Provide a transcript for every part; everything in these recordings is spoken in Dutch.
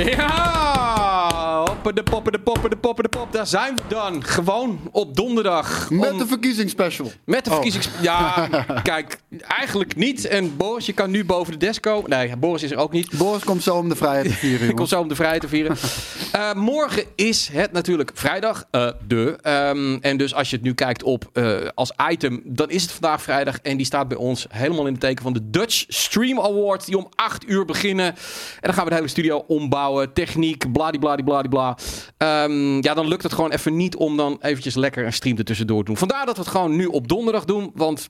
Ja! De poppen, de poppen, de poppen, de pop. Daar zijn we dan. Gewoon op donderdag. Met om- de verkiezingsspecial. met de Oh. verkiezings... Ja, kijk, eigenlijk niet. En Boris, je kan nu boven de komen. Nee, Boris is er ook niet. Boris komt zo om de vrijheid te vieren, Ik kom zo om de vrijheid te vieren. Eh, morgen is het natuurlijk vrijdag. eh, de. Ehm, en dus als je het nu kijkt op eh, als item, dan is het vandaag vrijdag. En die staat bij ons helemaal in het teken van de Dutch Stream Awards. Die om 8 uur beginnen. En dan gaan we de hele studio ombouwen. Techniek, bladibladibladibla. Ehm ja, dan lukt het gewoon even niet om dan eventjes lekker een stream ertussendoor te doen. Vandaar dat we het gewoon nu op donderdag doen. Want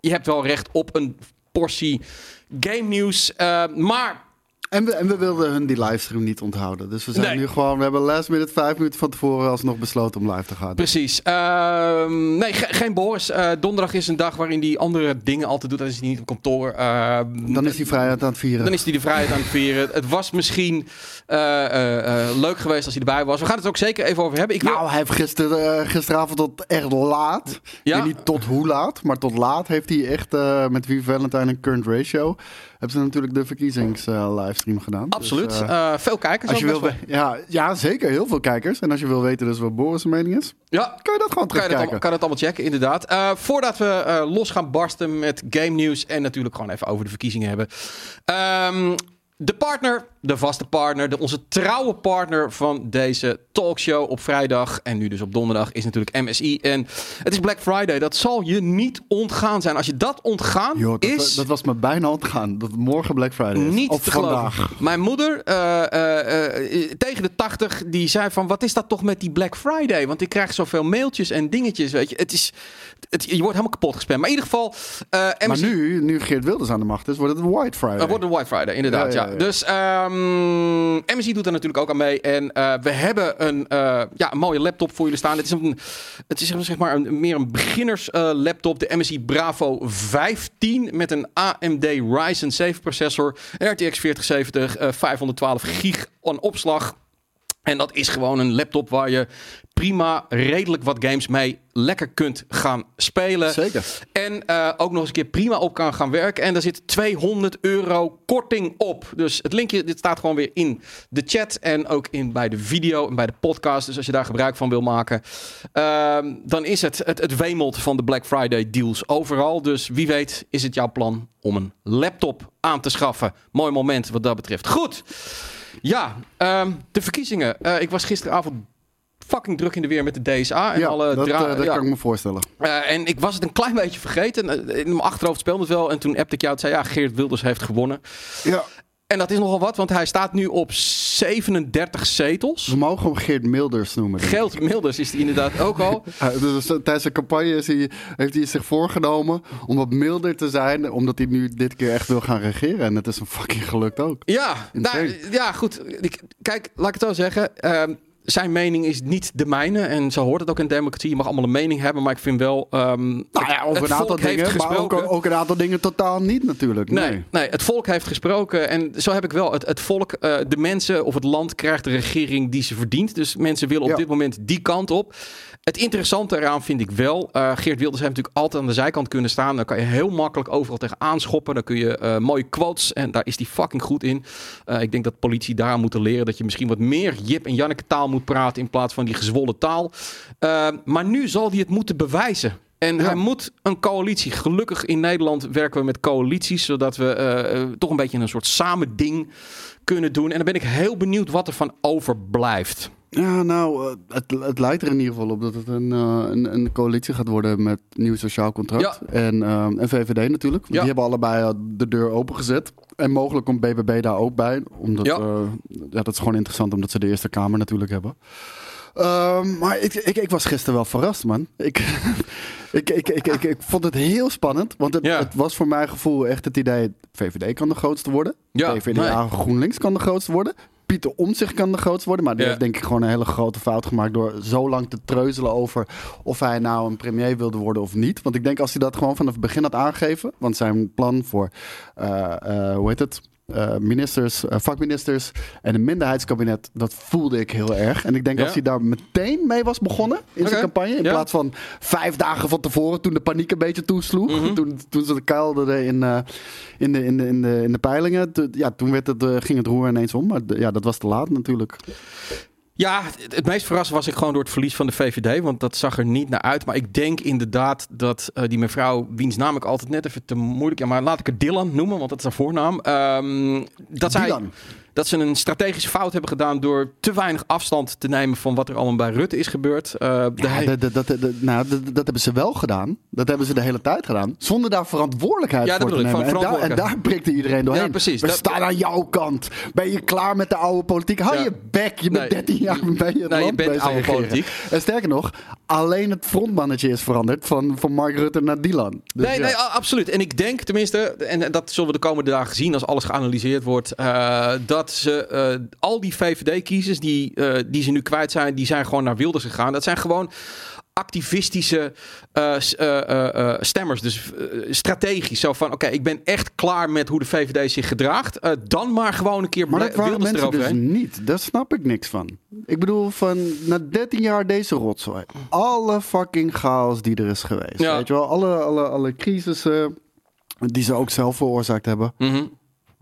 je hebt wel recht op een portie game nieuws. Eh, maar En we, en we wilden hun die livestream niet onthouden. Dus we zijn Nee. nu gewoon... We hebben last minute vijf minuten van tevoren alsnog besloten om live te gaan. Precies. Ehm, nee, ge- geen Boris. Eh, donderdag is een dag waarin hij andere dingen altijd doet. Dan is hij niet op kantoor. Ehm, Dan is hij vrijheid aan het vieren. dan is hij de vrijheid aan het vieren. Het was misschien eh, eh, leuk geweest als hij erbij was. We gaan het er ook zeker even over hebben. Ik wil... Nou, hij heeft gister, gisteravond tot echt laat. Ja. Ik weet niet tot hoe laat, maar tot laat heeft hij echt met Wie Valentine en Current Ratio... hebben ze natuurlijk de verkiezings-livestream gedaan. Absoluut. Dus, eh, Eh, veel kijkers als je wil, ja, ja, zeker. Heel veel kijkers. En als je wil weten dus wat Boris' mening is. Ja, kan je dat gewoon kan je, dat terugkijken. kan je dat allemaal checken, inderdaad. Eh, voordat we eh, los gaan barsten met game nieuws en natuurlijk gewoon even over de verkiezingen hebben. Ehm, de partner, de vaste partner, de, onze trouwe partner van deze talkshow op vrijdag en nu dus op donderdag is natuurlijk MSI. En het is Black Friday. Dat zal je niet ontgaan zijn. Als je dat ontgaan dat, is... dat was me bijna ontgaan. Dat morgen Black Friday is. Niet of te vandaag. geloven. Mijn moeder, eh, eh, eh, tegen de 80, die zei van... wat is dat toch met die Black Friday? Want ik krijg zoveel mailtjes en dingetjes, weet je. Het is, het, je wordt helemaal kapot gespamd. Maar in ieder geval... eh Maar MSI nu, nu Geert Wilders aan de macht is, wordt het White Friday. wordt een White Friday, inderdaad. Ja, Ja, ja, Dus ehm MSI doet er natuurlijk ook aan mee. En eh, we hebben een, eh, ja, een mooie laptop voor jullie staan. Het is, een, het is zeg maar een, meer een beginners eh, laptop. De MSI Bravo 15 met een AMD Ryzen 7 processor. RTX 4070, eh 512 gig aan opslag. En dat is gewoon een laptop waar je prima, redelijk wat games mee lekker kunt gaan spelen. Zeker. En eh, ook nog eens een keer prima op kan gaan werken. En daar zit 200 euro korting op. Dus het linkje dit staat gewoon weer in de chat. En ook in, bij de video en bij de podcast. Dus als je daar gebruik van wil maken. ehm, dan is het, het het wemelt van de Black Friday deals overal. Dus wie weet is het jouw plan om een laptop aan te schaffen. Mooi moment wat dat betreft. Goed. Ja, ehm, de verkiezingen. Eh, ik was gisteravond fucking druk in de weer met de DSA. En ja, alle dat, eh, dat ja. kan ik me voorstellen. Eh, en ik was het een klein beetje vergeten. Eh, In mijn achterhoofd speelde het wel. En toen appte ik jou. Het zei ja, Geert Wilders heeft gewonnen. Ja, En dat is nogal wat, want hij staat nu op 37 zetels. we mogen hem Geert Milders noemen. Geld Milders is die inderdaad ook al. Hij- dus tijdens de campagne is hij, heeft hij zich voorgenomen om wat milder te zijn, omdat hij nu dit keer echt wil gaan regeren. En het is hem fucking gelukt ook. Ja, nou, ja goed. Ik- Kijk, laat ik het wel zeggen. Ehm, zijn mening is niet de mijne. En zo hoort het ook in democratie. Je mag allemaal een mening hebben. Maar ik vind wel... ehm, Nou ja, over een aantal dingen, maar ook, gesproken. ook een aantal dingen totaal niet natuurlijk. Nee. Nee, nee, het volk heeft gesproken. En zo heb ik wel. Het, het volk, eh, de mensen of het land krijgt de regering die ze verdient. Dus mensen willen op Ja. dit moment die kant op. Het interessante eraan vind ik wel. eh, Geert Wilders heeft natuurlijk altijd aan de zijkant kunnen staan. Dan kan je heel makkelijk overal tegen aanschoppen. Dan kun je eh, mooie quotes. En daar is hij fucking goed in. Ik denk dat politie daar moeten leren. Dat je misschien wat meer Jip en Janneke taal moet praten. In plaats van die gezwollen taal. Eh, maar nu zal hij het moeten bewijzen. En Ja. hij moet een coalitie. Gelukkig in Nederland werken we met coalities, zodat we eh, eh, toch een beetje een soort samen ding kunnen doen. En dan ben ik heel benieuwd wat er van overblijft. Ja, nou, eh, het, het lijkt er in ieder geval op dat het een, eh, een, een coalitie gaat worden met nieuw sociaal contract. Ja. En, eh, en VVD natuurlijk. Ja. Die hebben allebei eh, de deur opengezet. En mogelijk komt BBB daar ook bij. Omdat, Ja. ja. dat is gewoon interessant omdat ze de Eerste Kamer natuurlijk hebben. Ehm, maar ik, ik, ik was gisteren wel verrast, man. Ik, ik, ik, ik, ik, ik vond het heel spannend. Want het, Ja. het was voor mijn gevoel echt het idee... VVD kan de grootste worden. Ja, PvdA GroenLinks kan de grootste worden. Pieter Omtzigt kan de grootste worden. Maar die Ja. heeft denk ik gewoon een hele grote fout gemaakt... door zo lang te treuzelen over of hij nou een premier wilde worden of niet. Want ik denk als hij dat gewoon vanaf het begin had aangegeven... want zijn plan voor, eh, eh, hoe heet het... eh, ministers, eh, vakministers en een minderheidskabinet, dat voelde ik heel erg. En ik denk Ja. als hij daar meteen mee was begonnen in zijn campagne, in Ja. plaats van vijf dagen van tevoren, toen de paniek een beetje toesloeg, Mhm. toen, toen ze kuilden in, eh, in, de, in, de, in, de, in de peilingen, ja, toen werd het, ging het roer ineens om. Maar ja, dat was te laat natuurlijk. Ja, het, meest verrast was ik gewoon door het verlies van de VVD. Want dat zag er niet naar uit. Maar ik denk inderdaad dat eh, die mevrouw, wiens naam ik altijd net even te moeilijk... Ja, maar laat ik het Dylan noemen, want dat is haar voornaam. Ehm, dat, Dylan. Dat ze een strategische fout hebben gedaan... door te weinig afstand te nemen van wat er allemaal bij Rutte is gebeurd. Eh, Ja, dat, dat, nou, dat, hebben ze wel gedaan. Dat hebben ze de hele tijd gedaan. Zonder daar verantwoordelijkheid Ja, voor te nemen. En, daar, en daar prikte iedereen doorheen. Ja, precies. We Dat- staan aan jouw kant. Ben je klaar met de oude politiek? Hou Ja. je bek. Je bent Nee. 13 jaar ben je Nee, je land bent bezig oude politiek. En sterker nog, alleen het frontmannetje is veranderd. Van, van Mark Rutte naar Dylan. Dus nee, ja. nee, absoluut. En ik denk tenminste, en dat zullen we de komende dagen zien als alles geanalyseerd wordt, eh, dat ze eh, al die VVD-kiezers die, eh, die ze nu kwijt zijn, die zijn gewoon naar Wilders gegaan. Dat zijn gewoon activistische eh, eh, eh, stemmers. Dus strategisch. Zo van, oké, ik ben echt klaar met hoe de VVD zich gedraagt. Dan maar gewoon een keer Maar dat waren mensen dus niet. Daar snap ik niks van. Ik bedoel, van na 13 jaar deze rotzooi. Alle fucking chaos die er is geweest. Ja. Weet je wel, alle, alle, alle crisissen die ze ook zelf veroorzaakt hebben. Mhm.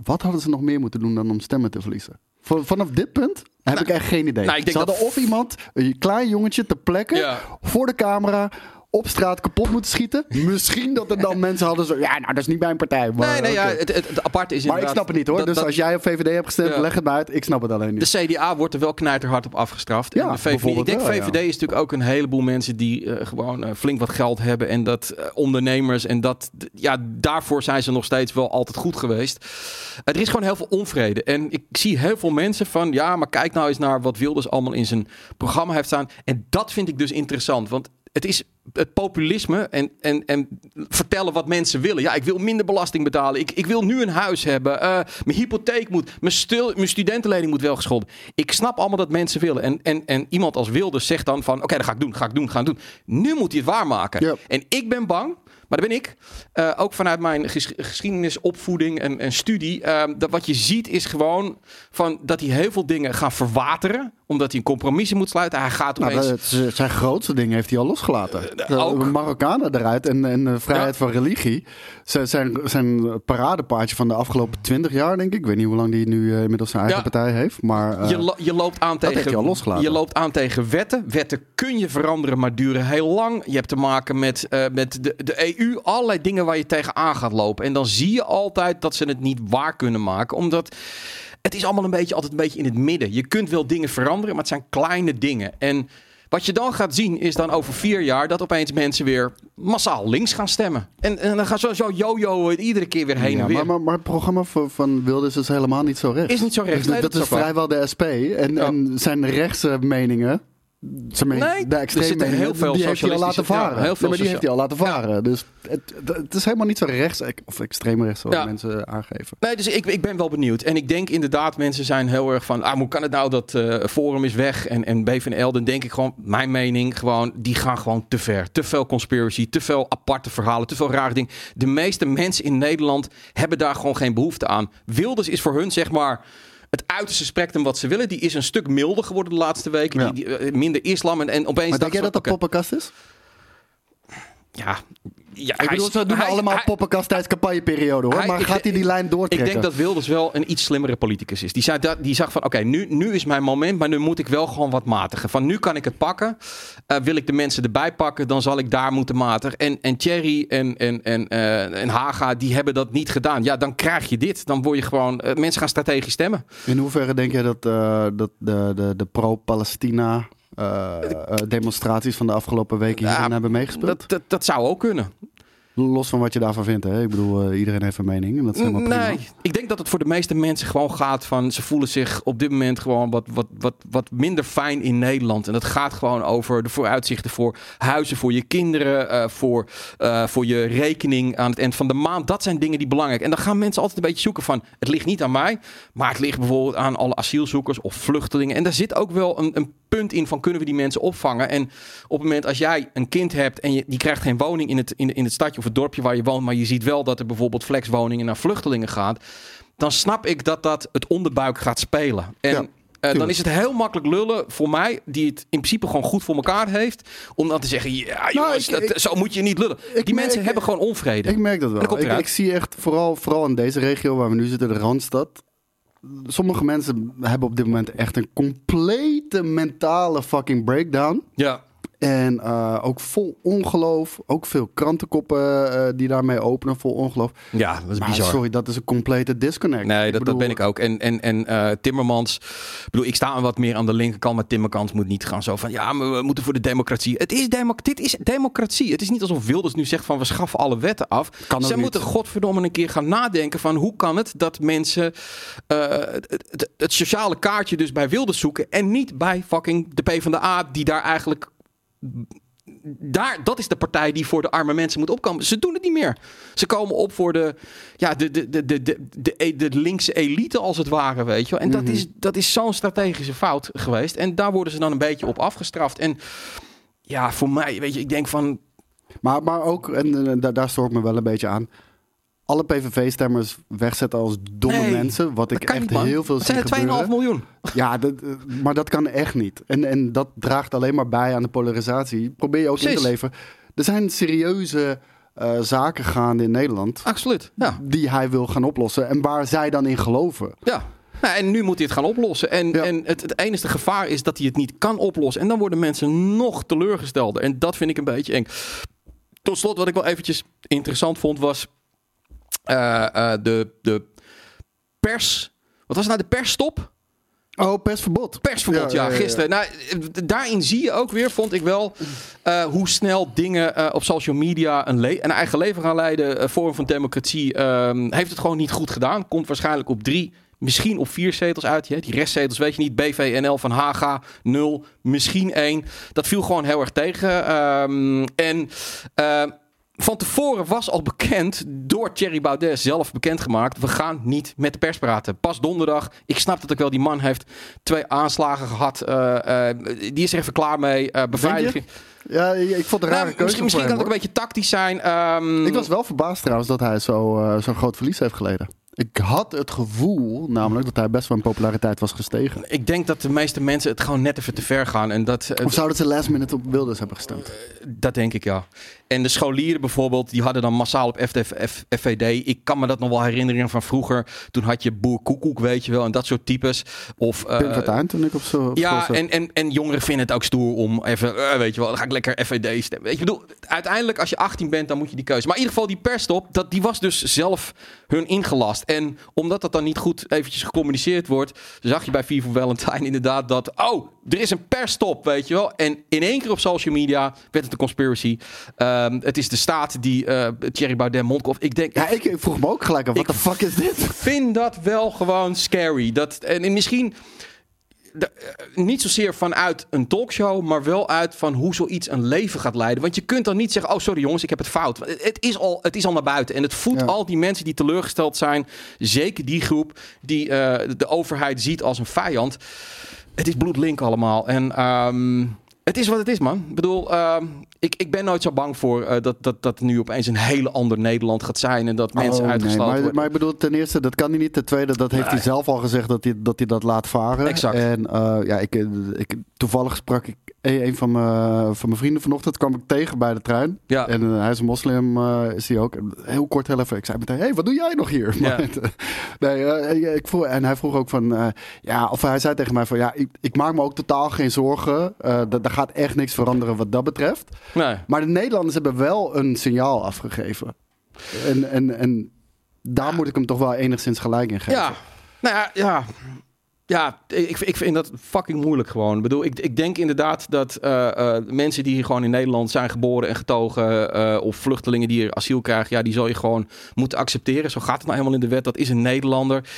Wat hadden ze nog meer moeten doen dan om stemmen te verliezen? Van- Vanaf dit punt heb ik echt geen idee. nou, ik denk ze hadden dat- of iemand, een klein jongetje ter plekke, Ja. voor de camera, op straat kapot moeten schieten. Misschien dat er dan mensen hadden zo, ja, nou, dat is niet mijn partij. Maar, Nee, nee, ja, het, het, het aparte is maar ik snap het niet hoor. dat- dus dat- als jij op VVD hebt gestemd, Ja. leg het maar uit. Ik snap het alleen niet. De CDA wordt er wel knijterhard op afgestraft. Ja, En de VVD, ik denk wel, VVD ja. is natuurlijk ook een heleboel mensen die eh, gewoon eh, flink wat geld hebben. En dat eh, ondernemers. En dat, ja, daarvoor zijn ze nog steeds wel altijd goed geweest. er is gewoon heel veel onvrede. En ik zie heel veel mensen van, ja, maar kijk nou eens naar wat Wilders allemaal in zijn programma heeft staan. En dat vind ik dus interessant. Want het is het populisme en, en, en vertellen wat mensen willen. Ja, ik wil minder belasting betalen. Ik, ik wil nu een huis hebben. Eh, mijn hypotheek moet. Mijn, stil, mijn studentenlening moet wel gescholden. Ik snap allemaal dat mensen willen. En, en, en iemand als Wilders zegt dan van... Oké, dat ga ik doen, ga ik doen, ga ik doen. Nu moet hij het waarmaken. Ja. En ik ben bang... Maar dat ben ik. Eh, ook vanuit mijn ges- geschiedenisopvoeding en, en studie. eh, dat wat je ziet is gewoon van dat hij heel veel dingen gaat verwateren. Omdat hij een compromis moet sluiten. Hij gaat Nou, opeens... het- zijn grootste dingen heeft hij al losgelaten. Eh, De ook. Marokkanen eruit en, en de vrijheid Ja. van religie. Zijn, zijn, zijn paradepaardje van de afgelopen twintig jaar, denk ik. Ik weet niet hoe lang die nu eh, inmiddels zijn eigen Ja. partij heeft. Maar eh, je, lo- je loopt aan heeft hij tegen, al losgelaten. je loopt aan tegen wetten. Wetten kun je veranderen, maar duren heel lang. Je hebt te maken met, eh, met de, de EU. Allerlei dingen waar je tegenaan gaat lopen. En dan zie je altijd dat ze het niet waar kunnen maken. Omdat het is allemaal een beetje, altijd een beetje in het midden. Je kunt wel dingen veranderen, maar het zijn kleine dingen. En wat je dan gaat zien is dan over vier jaar dat opeens mensen weer massaal links gaan stemmen. En, en dan gaan ze zo yo-yo het iedere keer weer heen ja, en weer. maar, maar, maar het programma van, van Wilders is helemaal niet zo rechts. Is niet zo. Dus Nee, dat, dat is vrijwel de SP. En, Ja. en zijn rechtse meningen... Nee, de er zitten heel veel die heeft hij al laten ja, varen. heel veel maar die heeft hij al laten varen. Dus het, het, is helemaal niet zo rechts of extreem rechts Ja. mensen aangeven. Nee, dus ik, ik ben wel benieuwd. En ik denk inderdaad, mensen zijn heel erg van... Ah, hoe kan het nou dat eh, Forum is weg en, en BVNL? Dan denk ik gewoon, mijn mening, gewoon, die gaan gewoon te ver. Te veel conspiracy, te veel aparte verhalen, te veel rare dingen. De meeste mensen in Nederland hebben daar gewoon geen behoefte aan. Wilders is voor hun, zeg maar... Het uiterste spectrum wat ze willen, die is een stuk milder geworden de laatste weken. Ja. Die, die, eh, minder islam en, en opeens. Maar denk jij dat oké, poppenkast is? Ja, ja Ik bedoel, ze doen hij- allemaal hij- poppenkast tijdens campagneperiode hoor. Hij- maar ik gaat hij die lijn Ik doortrekken? denk dat Wilders wel een iets slimmere politicus is. Die, zei dat, die zag van, oké, nu, nu is mijn moment, maar nu moet ik wel gewoon wat matigen. Van nu kan ik het pakken. Eh, wil ik de mensen erbij pakken, dan zal ik daar moeten matigen. En, en Thierry en, en, en, eh, en Haga, die hebben dat niet gedaan. Ja, dan krijg je dit. Dan word je gewoon, eh, mensen gaan strategisch stemmen. In hoeverre denk jij dat, eh, dat de, de, de pro-Palestina demonstraties van de afgelopen weken hierin Ja, hebben meegespeeld? Dat, dat, dat zou ook kunnen. Los van wat je daarvan vindt. Hè? Ik bedoel, eh, iedereen heeft een mening. En dat is helemaal prima. Nee, ik denk dat het voor de meeste mensen gewoon gaat van... ze voelen zich op dit moment gewoon wat, wat, wat, wat minder fijn in Nederland. En dat gaat gewoon over de vooruitzichten voor huizen voor je kinderen... eh, voor, eh, voor je rekening aan het eind van de maand. Dat zijn dingen die belangrijk En dan gaan mensen altijd een beetje zoeken van... het ligt niet aan mij, maar het ligt bijvoorbeeld aan alle asielzoekers of vluchtelingen. En daar zit ook wel een, een punt in van kunnen we die mensen opvangen. En op het moment als jij een kind hebt en je, die krijgt geen woning in het, in, in het stadje of het dorpje waar je woont, maar je ziet wel dat er bijvoorbeeld flexwoningen naar vluchtelingen gaat. dan snap ik dat dat het onderbuik gaat spelen. En Ja, eh, dan is het heel makkelijk lullen voor mij, die het in principe gewoon goed voor elkaar heeft, om dan te zeggen, ja jongens, Nou, ik- dat- zo moet je niet lullen. ik die mensen hebben gewoon onvrede. Ik merk dat dat wel. eruit. ik zie echt, vooral, vooral in deze regio waar we nu zitten, de Randstad. Sommige mensen hebben op dit moment echt een complete mentale fucking breakdown. ja. En eh, ook vol ongeloof. Ook veel krantenkoppen eh, die daarmee openen, vol ongeloof. ja, dat is Maar bizar. sorry, dat is een complete disconnect. Nee, dat, bedoel, dat ben ik ook. En, en, en eh, Timmermans, ik bedoel, ik sta wat meer aan de linkerkant, maar Timmermans moet niet gaan zo van, ja, maar we moeten voor de democratie. Het is dit is democratie. Het is niet alsof Wilders nu zegt van, we schaffen alle wetten af. Kan niet. moeten godverdomme een keer gaan nadenken van, hoe kan het dat mensen het, het, het sociale kaartje dus bij Wilders zoeken en niet bij fucking de PvdA, die daar eigenlijk daar, dat is de partij die voor de arme mensen moet opkomen. Ze doen het niet meer. Ze komen op voor de, ja, de, de, de, de, de, de, de linkse elite, als het ware, weet je wel. En dat is, dat is zo'n strategische fout geweest. En daar worden ze dan een beetje op afgestraft. En ja, voor mij, weet je, ik denk van... Maar, maar ook, en daar, daar stoor ik me wel een beetje aan. Alle PVV-stemmers wegzetten als domme Nee, mensen. Wat Dat ik echt niet, heel veel Het zie zijn er 2,5 gebeuren. miljoen. Ja, dat, eh, maar dat kan echt niet. En, en dat draagt alleen maar bij aan de polarisatie. Probeer je ook in te leveren. Er zijn serieuze eh, zaken gaande in Nederland. Absoluut, ja. Die hij wil gaan oplossen. En waar zij dan in geloven. Ja. Nou, en nu moet hij het gaan oplossen. En, Ja. en het, het enige gevaar is dat hij het niet kan oplossen. En dan worden mensen nog teleurgestelder. En dat vind ik een beetje eng. Tot slot, wat ik wel eventjes interessant vond, was de, de pers. Wat was het nou? De persstop? Oh, persverbod. Persverbod, ja, gisteren. Nou, eh, daarin zie je ook weer, vond ik wel, eh, hoe snel dingen eh, op social media een, een eigen leven gaan leiden. Vorm van democratie ehm, heeft het gewoon niet goed gedaan. Komt waarschijnlijk op drie, misschien op vier zetels uit. Hè? Die restzetels weet je niet. BVNL van Haga, nul, misschien één. Dat viel gewoon heel erg tegen. Ehm, en... van tevoren was al bekend, door Thierry Baudet zelf bekendgemaakt... we gaan niet met de pers praten. Pas donderdag. Ik snap dat ook wel, die man heeft twee aanslagen gehad. eh, eh, die is er even klaar mee. eh beveiliging. Ja, ik vond het een rare Nou, keuze misschien misschien kan het ook een beetje tactisch zijn. Ehm. Ik was wel verbaasd trouwens dat hij zo, zo'n groot verlies heeft geleden. Ik had het gevoel namelijk dat hij best wel in populariteit was gestegen. ik denk dat de meeste mensen het gewoon net even te ver gaan. En dat, Of zouden ze last minute op Wilders hebben gestemd? Dat denk ik, ja. En de scholieren bijvoorbeeld, die hadden dan massaal op F- FVD. Ik kan me dat nog wel herinneren van vroeger. Toen had je Boer Koekoek, weet je wel, en dat soort types. Of, eh, Pim Fortuyn toen ik op zo ja, en, en, en jongeren vinden het ook stoer om even, eh, weet je wel, dan ga ik lekker FVD stemmen. Weet je, ik bedoel, uiteindelijk als je 18 bent, dan moet je die keuze. Maar in ieder geval, die persstop, dat, die was dus zelf hun ingelast. En omdat dat dan niet goed eventjes gecommuniceerd wordt, zag je bij Viva Valentine inderdaad dat, oh, er is een persstop, weet je wel. En in één keer op social media werd het een conspiracy. Ehm, het is de staat die eh Thierry Baudet mondkoff. Ik denk, Ja, ik, ik vroeg me ook gelijk af, wat Ik de fuck is dit? vind dat wel gewoon scary. Dat, en, en misschien de- eh, niet zozeer vanuit een talkshow, maar wel uit van hoe zoiets een leven gaat leiden. Want je kunt dan niet zeggen: Oh, sorry jongens, ik heb het fout. Het het is al, het is al naar buiten. En het voedt Ja. al die mensen die teleurgesteld zijn. Zeker die groep die eh, de overheid ziet als een vijand. Het is bloedlink allemaal. En ehm, het is wat het is, man. Ik bedoel, ehm, ik, ik ben nooit zo bang voor eh, dat, dat, dat nu opeens een hele ander Nederland gaat zijn. En dat mensen Oh, nee, uitgesloten maar, worden. maar ik bedoel, ten eerste, dat kan hij niet. Ten tweede, dat heeft Nee. hij zelf al gezegd dat hij dat, hij dat laat varen. Exact. En eh, ja, ik, eh, ik, toevallig sprak ik een van mijn, van mijn vrienden vanochtend, kwam ik tegen bij de trein. Ja. En hij is een moslim, is hij ook. Heel kort, heel even. Ik zei meteen, hey, wat doe jij nog hier? Ja. Maar, nee, ik vroeg, en hij vroeg ook van, ja, of hij zei tegen mij van, ja, ik, ik maak me ook totaal geen zorgen. Dat er gaat echt niks veranderen wat dat betreft. Nee. Maar de Nederlanders hebben wel een signaal afgegeven. En, en, en daar moet ik hem toch wel enigszins gelijk in geven. Ja, nou ja, ja. Ja, ik, ik vind dat fucking moeilijk gewoon. Ik bedoel, ik, ik denk inderdaad dat eh, eh, mensen die hier gewoon in Nederland zijn geboren en getogen... eh, of vluchtelingen die hier asiel krijgen... ja, die zal je gewoon moeten accepteren. Zo gaat het nou helemaal in de wet. Dat is een Nederlander.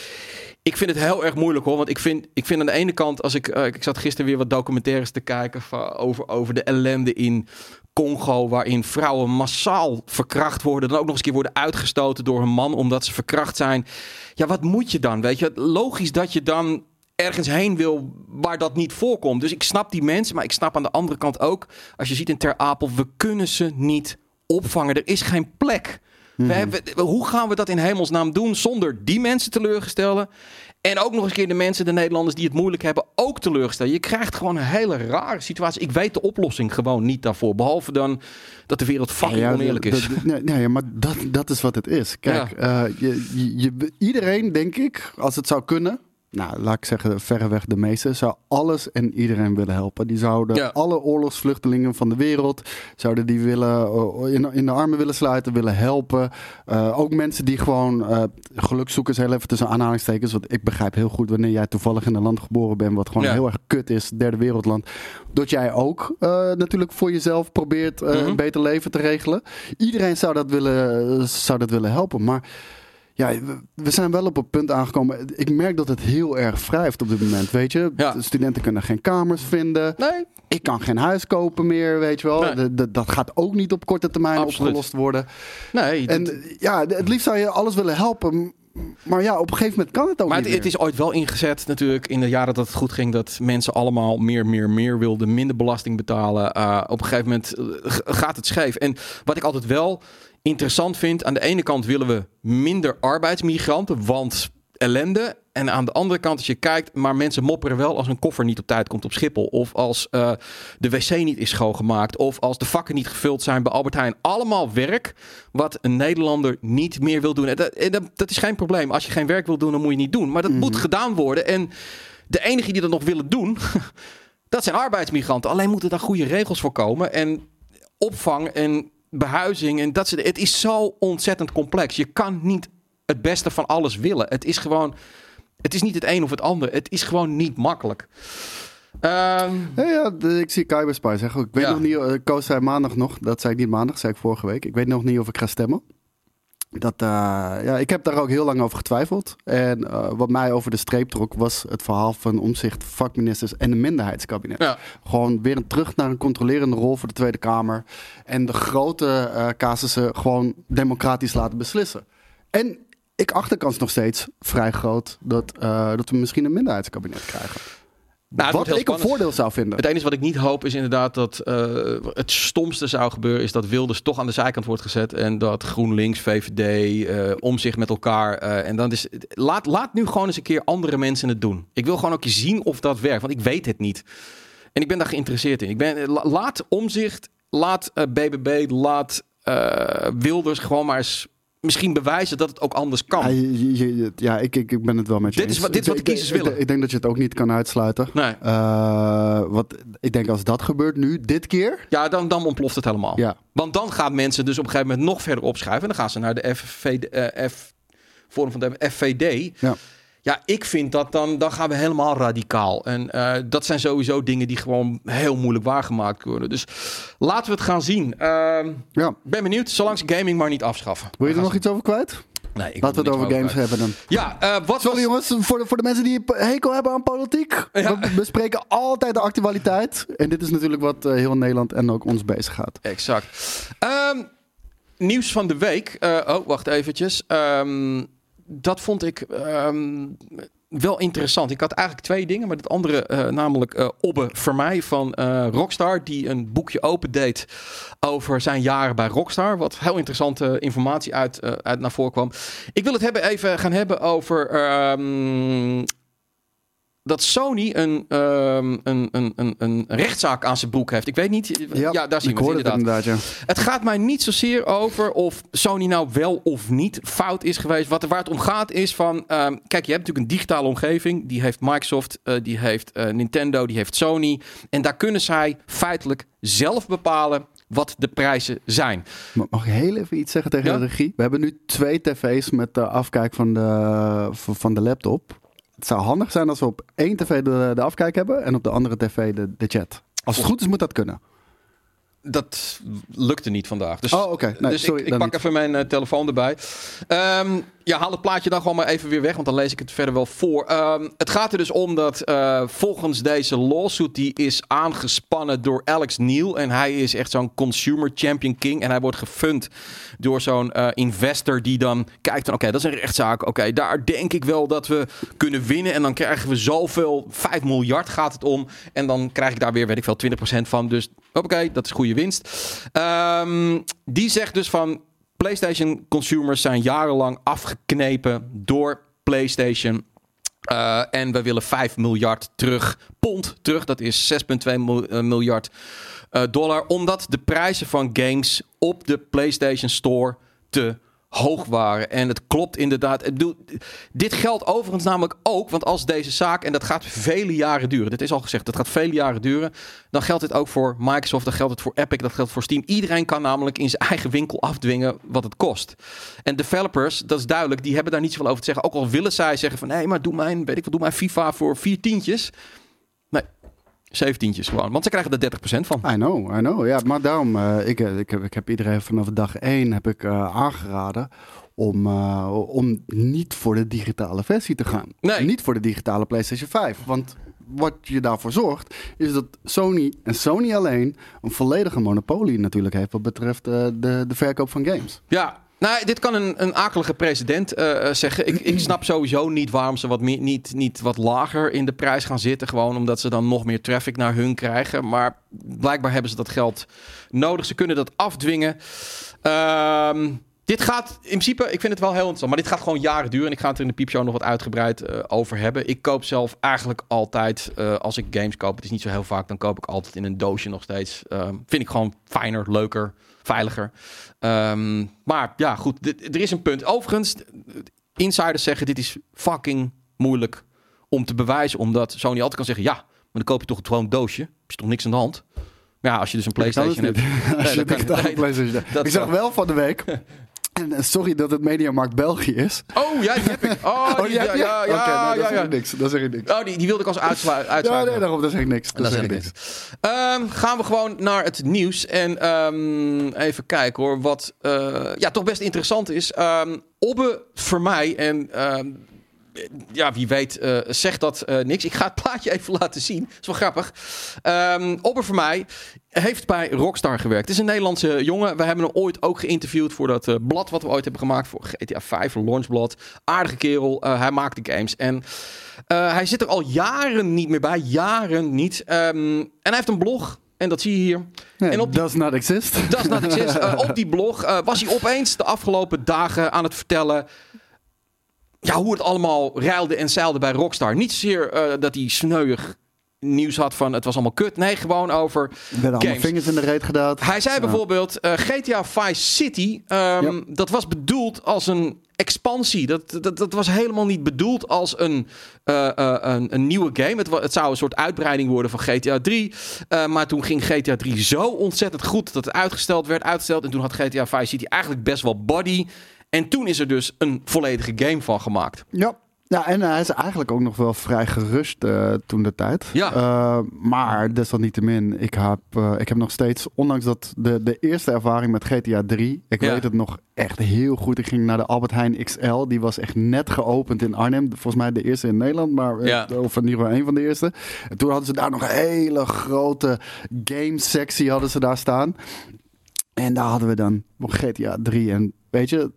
Ik vind het heel erg moeilijk hoor. Want ik vind, ik vind aan de ene kant... Als ik, ik zat gisteren weer wat documentaires te kijken... Van, over, over de ellende in Congo... waarin vrouwen massaal verkracht worden... dan ook nog eens een keer worden uitgestoten door een man... omdat ze verkracht zijn. Ja, wat moet je dan? Weet je, logisch dat je dan ergens heen wil waar dat niet voorkomt. Dus ik snap die mensen, maar ik snap aan de andere kant ook... als je ziet in Ter Apel, we kunnen ze niet opvangen. Er is geen plek. We hebben, hoe gaan we dat in hemelsnaam doen zonder die mensen teleurgestellen? En ook nog eens keer de mensen, de Nederlanders die het moeilijk hebben, ook teleurgestellen. Je krijgt gewoon een hele rare situatie. Ik weet de oplossing gewoon niet daarvoor. Behalve dan dat de wereld fucking Ja, oneerlijk is. nee, nee, maar dat, dat is wat het is. Kijk, eh, je, je, je- iedereen, denk ik, als het zou kunnen... Nou, laat ik zeggen, verreweg de meeste... zou alles en iedereen willen helpen. Die zouden Ja. alle oorlogsvluchtelingen van de wereld... zouden die willen, eh, in, in de armen willen sluiten, willen helpen. Eh, ook mensen die gewoon uh, gelukzoekers... heel even tussen aanhalingstekens... want ik begrijp heel goed wanneer jij toevallig in een land geboren bent... wat gewoon Ja. heel erg kut is, derde wereldland... dat jij ook natuurlijk voor jezelf probeert Mhm. een beter leven te regelen. Iedereen zou dat willen, zou dat willen helpen, maar... Ja, we- zijn wel op een punt aangekomen. Ik merk dat het heel erg wrijft op dit moment, weet je. Ja. De studenten kunnen geen kamers vinden. Nee, Ik kan geen huis kopen meer, weet je wel. Nee. De- de- dat gaat ook niet op korte termijn Absoluut. opgelost worden. nee. En eh, ja, het liefst zou je alles willen helpen. Maar ja, op een gegeven moment kan het ook maar niet het, het is ooit wel ingezet natuurlijk in de jaren dat het goed ging. Dat mensen allemaal meer, meer, meer wilden. Minder belasting betalen. Uh, op een gegeven moment g- gaat het scheef. En wat ik altijd wel interessant vind. Aan de ene kant willen we minder arbeidsmigranten. Want ellende. En aan de andere kant, als je kijkt, maar mensen mopperen wel als een koffer niet op tijd komt op Schiphol. Of als eh, de wc niet is schoongemaakt. Of als de vakken niet gevuld zijn bij Albert Heijn. Allemaal werk wat een Nederlander niet meer wil doen. En dat, en dat, dat is geen probleem. Als je geen werk wil doen, dan moet je niet doen. Maar dat moet gedaan worden. En de enigen die dat nog willen doen, dat zijn arbeidsmigranten. Alleen moeten daar goede regels voor komen. En opvang en behuizing. En dat, soort- het is zo ontzettend complex. Je kan niet het beste van alles willen. Het is gewoon. Het is niet het een of het ander. Het is gewoon niet makkelijk. Ehm, Ja, ik zie zeggen. Ik weet Ja. nog niet, eh, Koos zei maandag nog, dat zei ik niet maandag, zei ik vorige week. Ik weet nog niet of ik ga stemmen. Dat, eh, ja, ik heb daar ook heel lang over getwijfeld. En eh, wat mij over de streep trok, was het verhaal van omzicht, vakministers en de minderheidskabinet. ja. Gewoon weer een, terug naar een controlerende rol voor de Tweede Kamer. En de grote eh casussen gewoon democratisch laten beslissen. En ik acht de kans nog steeds vrij groot dat, dat we misschien een minderheidskabinet krijgen. Nou, wat ik een voordeel zou vinden. Het enige wat ik niet hoop is inderdaad dat eh, het stomste zou gebeuren... is dat Wilders toch aan de zijkant wordt gezet... en dat GroenLinks, VVD, eh om zich met elkaar... eh, en dan is, laat, laat nu gewoon eens een keer andere mensen het doen. Ik wil gewoon ook zien of dat werkt, want ik weet het niet. En ik ben daar geïnteresseerd in. Ik ben, la- laat Omzicht, laat BBB, laat Wilders gewoon maar eens... Misschien bewijzen dat het ook anders kan. Ja, je- ja ik, ik, ik ben het wel met je Dit is eens. wat- dit is wat de kiezers ik- willen. Ik denk dat je het ook niet kan uitsluiten. Nee. Eh, wat, ik denk als dat gebeurt nu, dit keer. Ja, dan, dan ontploft het helemaal. Ja. Want dan gaan mensen dus op een gegeven moment nog verder opschuiven. En dan gaan ze naar de FVD, eh, F, Forum van de FVD. Ja. Ja, ik vind dat dan, dan gaan we helemaal radicaal. En eh, dat zijn sowieso dingen die gewoon heel moeilijk waargemaakt worden. Dus laten we het gaan zien. Ehm, ja. ben benieuwd, zolang ze gaming maar niet afschaffen. Wil je er nog iets over kwijt? Nee, ik Laten we het er over games hebben dan. Ja, eh, wat Sorry was- jongens, voor de, voor de mensen die hekel hebben aan politiek. Ja. We bespreken altijd de actualiteit. En dit is natuurlijk wat eh, heel Nederland en ook ons bezig gaat. Exact. Ehm, nieuws van de week. Oh, wacht eventjes. Ehm, dat vond ik ehm, wel interessant. Ik had eigenlijk twee dingen, maar het andere, eh, namelijk eh Obbe Vermeij van eh, Rockstar, die een boekje opendeed over zijn jaren bij Rockstar. Wat heel interessante informatie uit, uit naar voren kwam. Ik wil het hebben, even gaan hebben over ehm, dat Sony een, ehm, een, een, een, een rechtszaak aan zijn broek heeft. Ik weet niet. Ja, daar zien ik we het inderdaad. het inderdaad, ja. Het gaat mij niet zozeer over of Sony nou wel of niet fout is geweest. Wat waar het om gaat is van... ehm, kijk, je hebt natuurlijk een digitale omgeving. Die heeft Microsoft, eh, die heeft eh, Nintendo, die heeft Sony. En daar kunnen zij feitelijk zelf bepalen wat de prijzen zijn. Ma- Mag ik heel even iets zeggen tegen Ja? de regie? We hebben nu twee tv's met de afkijk van de, van de laptop. Het zou handig zijn als we op één tv de, de afkijk hebben en op de andere tv de, de chat. Als het goed is, moet dat kunnen. Dat lukte niet vandaag. Dus, Oh, oké. Nee, dus sorry, ik, ik pak niet. even mijn eh, telefoon erbij. Ehm, ja, haal het plaatje dan gewoon maar even weer weg, want dan lees ik het verder wel voor. Ehm, het gaat er dus om dat eh, volgens deze lawsuit die is aangespannen door Alex Neal. En hij is echt zo'n consumer champion king. En hij wordt gefund door zo'n eh, investor die dan kijkt van... Oké, dat is een rechtszaak. Oké, daar denk ik wel dat we kunnen winnen. En dan krijgen we zoveel, 5 miljard gaat het om. En dan krijg ik daar weer, weet ik veel, 20% van. Dus oké, dat is goede winst. Ehm, die zegt dus van PlayStation consumers zijn jarenlang afgeknepen door PlayStation. Uh, en we willen 5 miljard terug, pond terug. Dat is 6,2 miljard uh, dollar. Omdat de prijzen van games op de PlayStation Store te hoog waren. En het klopt inderdaad. Dit geldt overigens namelijk ook, want als deze zaak, en dat gaat vele jaren duren, dit is al gezegd, dat gaat vele jaren duren, dan geldt dit ook voor Microsoft, dan geldt het voor Epic, dat geldt voor Steam. Iedereen kan namelijk in zijn eigen winkel afdwingen wat het kost. En developers, dat is duidelijk, die hebben daar niet zoveel over te zeggen. Ook al willen zij zeggen van, nee, maar doe mijn, weet ik wat, doe mijn FIFA voor vier tientjes. Zeventientjes gewoon. Want ze krijgen er 30% van. I know, I know. Ja, maar daarom, uh, ik, ik, heb, ik heb iedereen vanaf dag 1 heb ik, uh, aangeraden om, uh, om niet voor de digitale versie te gaan. Nee. Niet voor de digitale PlayStation 5. Want wat je daarvoor zorgt, is dat Sony en Sony alleen een volledige monopolie natuurlijk heeft wat betreft de, de verkoop van games. Ja, nou, dit kan een, een akelige president uh, zeggen. Ik, ik snap sowieso niet waarom ze wat meer, niet, niet wat lager in de prijs gaan zitten. Gewoon omdat ze dan nog meer traffic naar hun krijgen. Maar blijkbaar hebben ze dat geld nodig. Ze kunnen dat afdwingen. Ehm, dit gaat in principe, ik vind het wel heel interessant, maar dit gaat gewoon jaren duren. En ik ga het er in de piepshow nog wat uitgebreid uh, over hebben. Ik koop zelf eigenlijk altijd, uh, als ik games koop, het is niet zo heel vaak, dan koop ik altijd in een doosje nog steeds. Uh, vind ik gewoon fijner, leuker, veiliger. Um, maar ja, goed, er is een punt. Overigens, insiders zeggen dit is fucking moeilijk om te bewijzen. Omdat Sony altijd kan zeggen, ja, maar dan koop je toch gewoon een doosje. Is toch niks aan de hand? Maar ja, als je dus een PlayStation hebt. kan, nee, Ik zag wel van de week. En eh, sorry dat het Mediamarkt België is. Oh, ja, die heb ik. Oh, die, oh, ja, ja, ja, okay, nee, dat zeg ik niks. Dat zeg ik niks. Oh, die, die wilde ik als uitsluiten. Ja, nee, daarom, dat zeg ik niks. Dat, dat zeg ik niks. Um, gaan we gewoon naar het nieuws. En um, even kijken hoor, wat uh, ja, toch best interessant is. Um, Obbe voor mij, en ja, wie weet uh, zegt dat uh, niks. Ik ga het plaatje even laten zien. Dat is wel grappig. Um, Obber voor mij heeft bij Rockstar gewerkt. Het is een Nederlandse jongen. We hebben hem ooit ook geïnterviewd voor dat uh, blad wat we ooit hebben gemaakt. Voor GTA 5, Launchblad. Aardige kerel. hij maakt de games. En hij zit er al jaren niet meer bij. Jaren niet. Um, en hij heeft een blog. En dat zie je hier. Nee, en op die, does not exist. Does not exist. op die blog was hij opeens de afgelopen dagen aan het vertellen ja, hoe het allemaal ruilde en zeilde bij Rockstar. Niet zozeer uh, dat hij sneuig nieuws had van het was allemaal kut. Nee, gewoon over Werden allemaal vingers in de reet gedaan. Hij zei bijvoorbeeld uh, GTA Vice City. Um, Dat was bedoeld als een expansie. Dat, dat, dat was helemaal niet bedoeld als een, uh, uh, een, een, nieuwe game. Het, het, zou een soort uitbreiding worden van GTA 3. maar toen ging GTA 3 zo ontzettend goed dat het uitgesteld werd, uitgesteld. En toen had GTA Vice City eigenlijk best wel body. En toen is er dus een volledige game van gemaakt. Ja. Ja, en hij is eigenlijk ook nog wel vrij gerust uh, toen de tijd. Ja. Uh, maar desalniettemin, ik heb, uh, ik heb nog steeds, ondanks dat de, de eerste ervaring met GTA 3, ik ja. weet het nog echt heel goed. Ik ging naar de Albert Heijn XL, die was echt net geopend in Arnhem. Volgens mij de eerste in Nederland, maar ja. of in ieder geval een van de eerste. En toen hadden ze daar nog een hele grote game sectie hadden ze daar staan. En daar hadden we dan GTA 3 en weet je,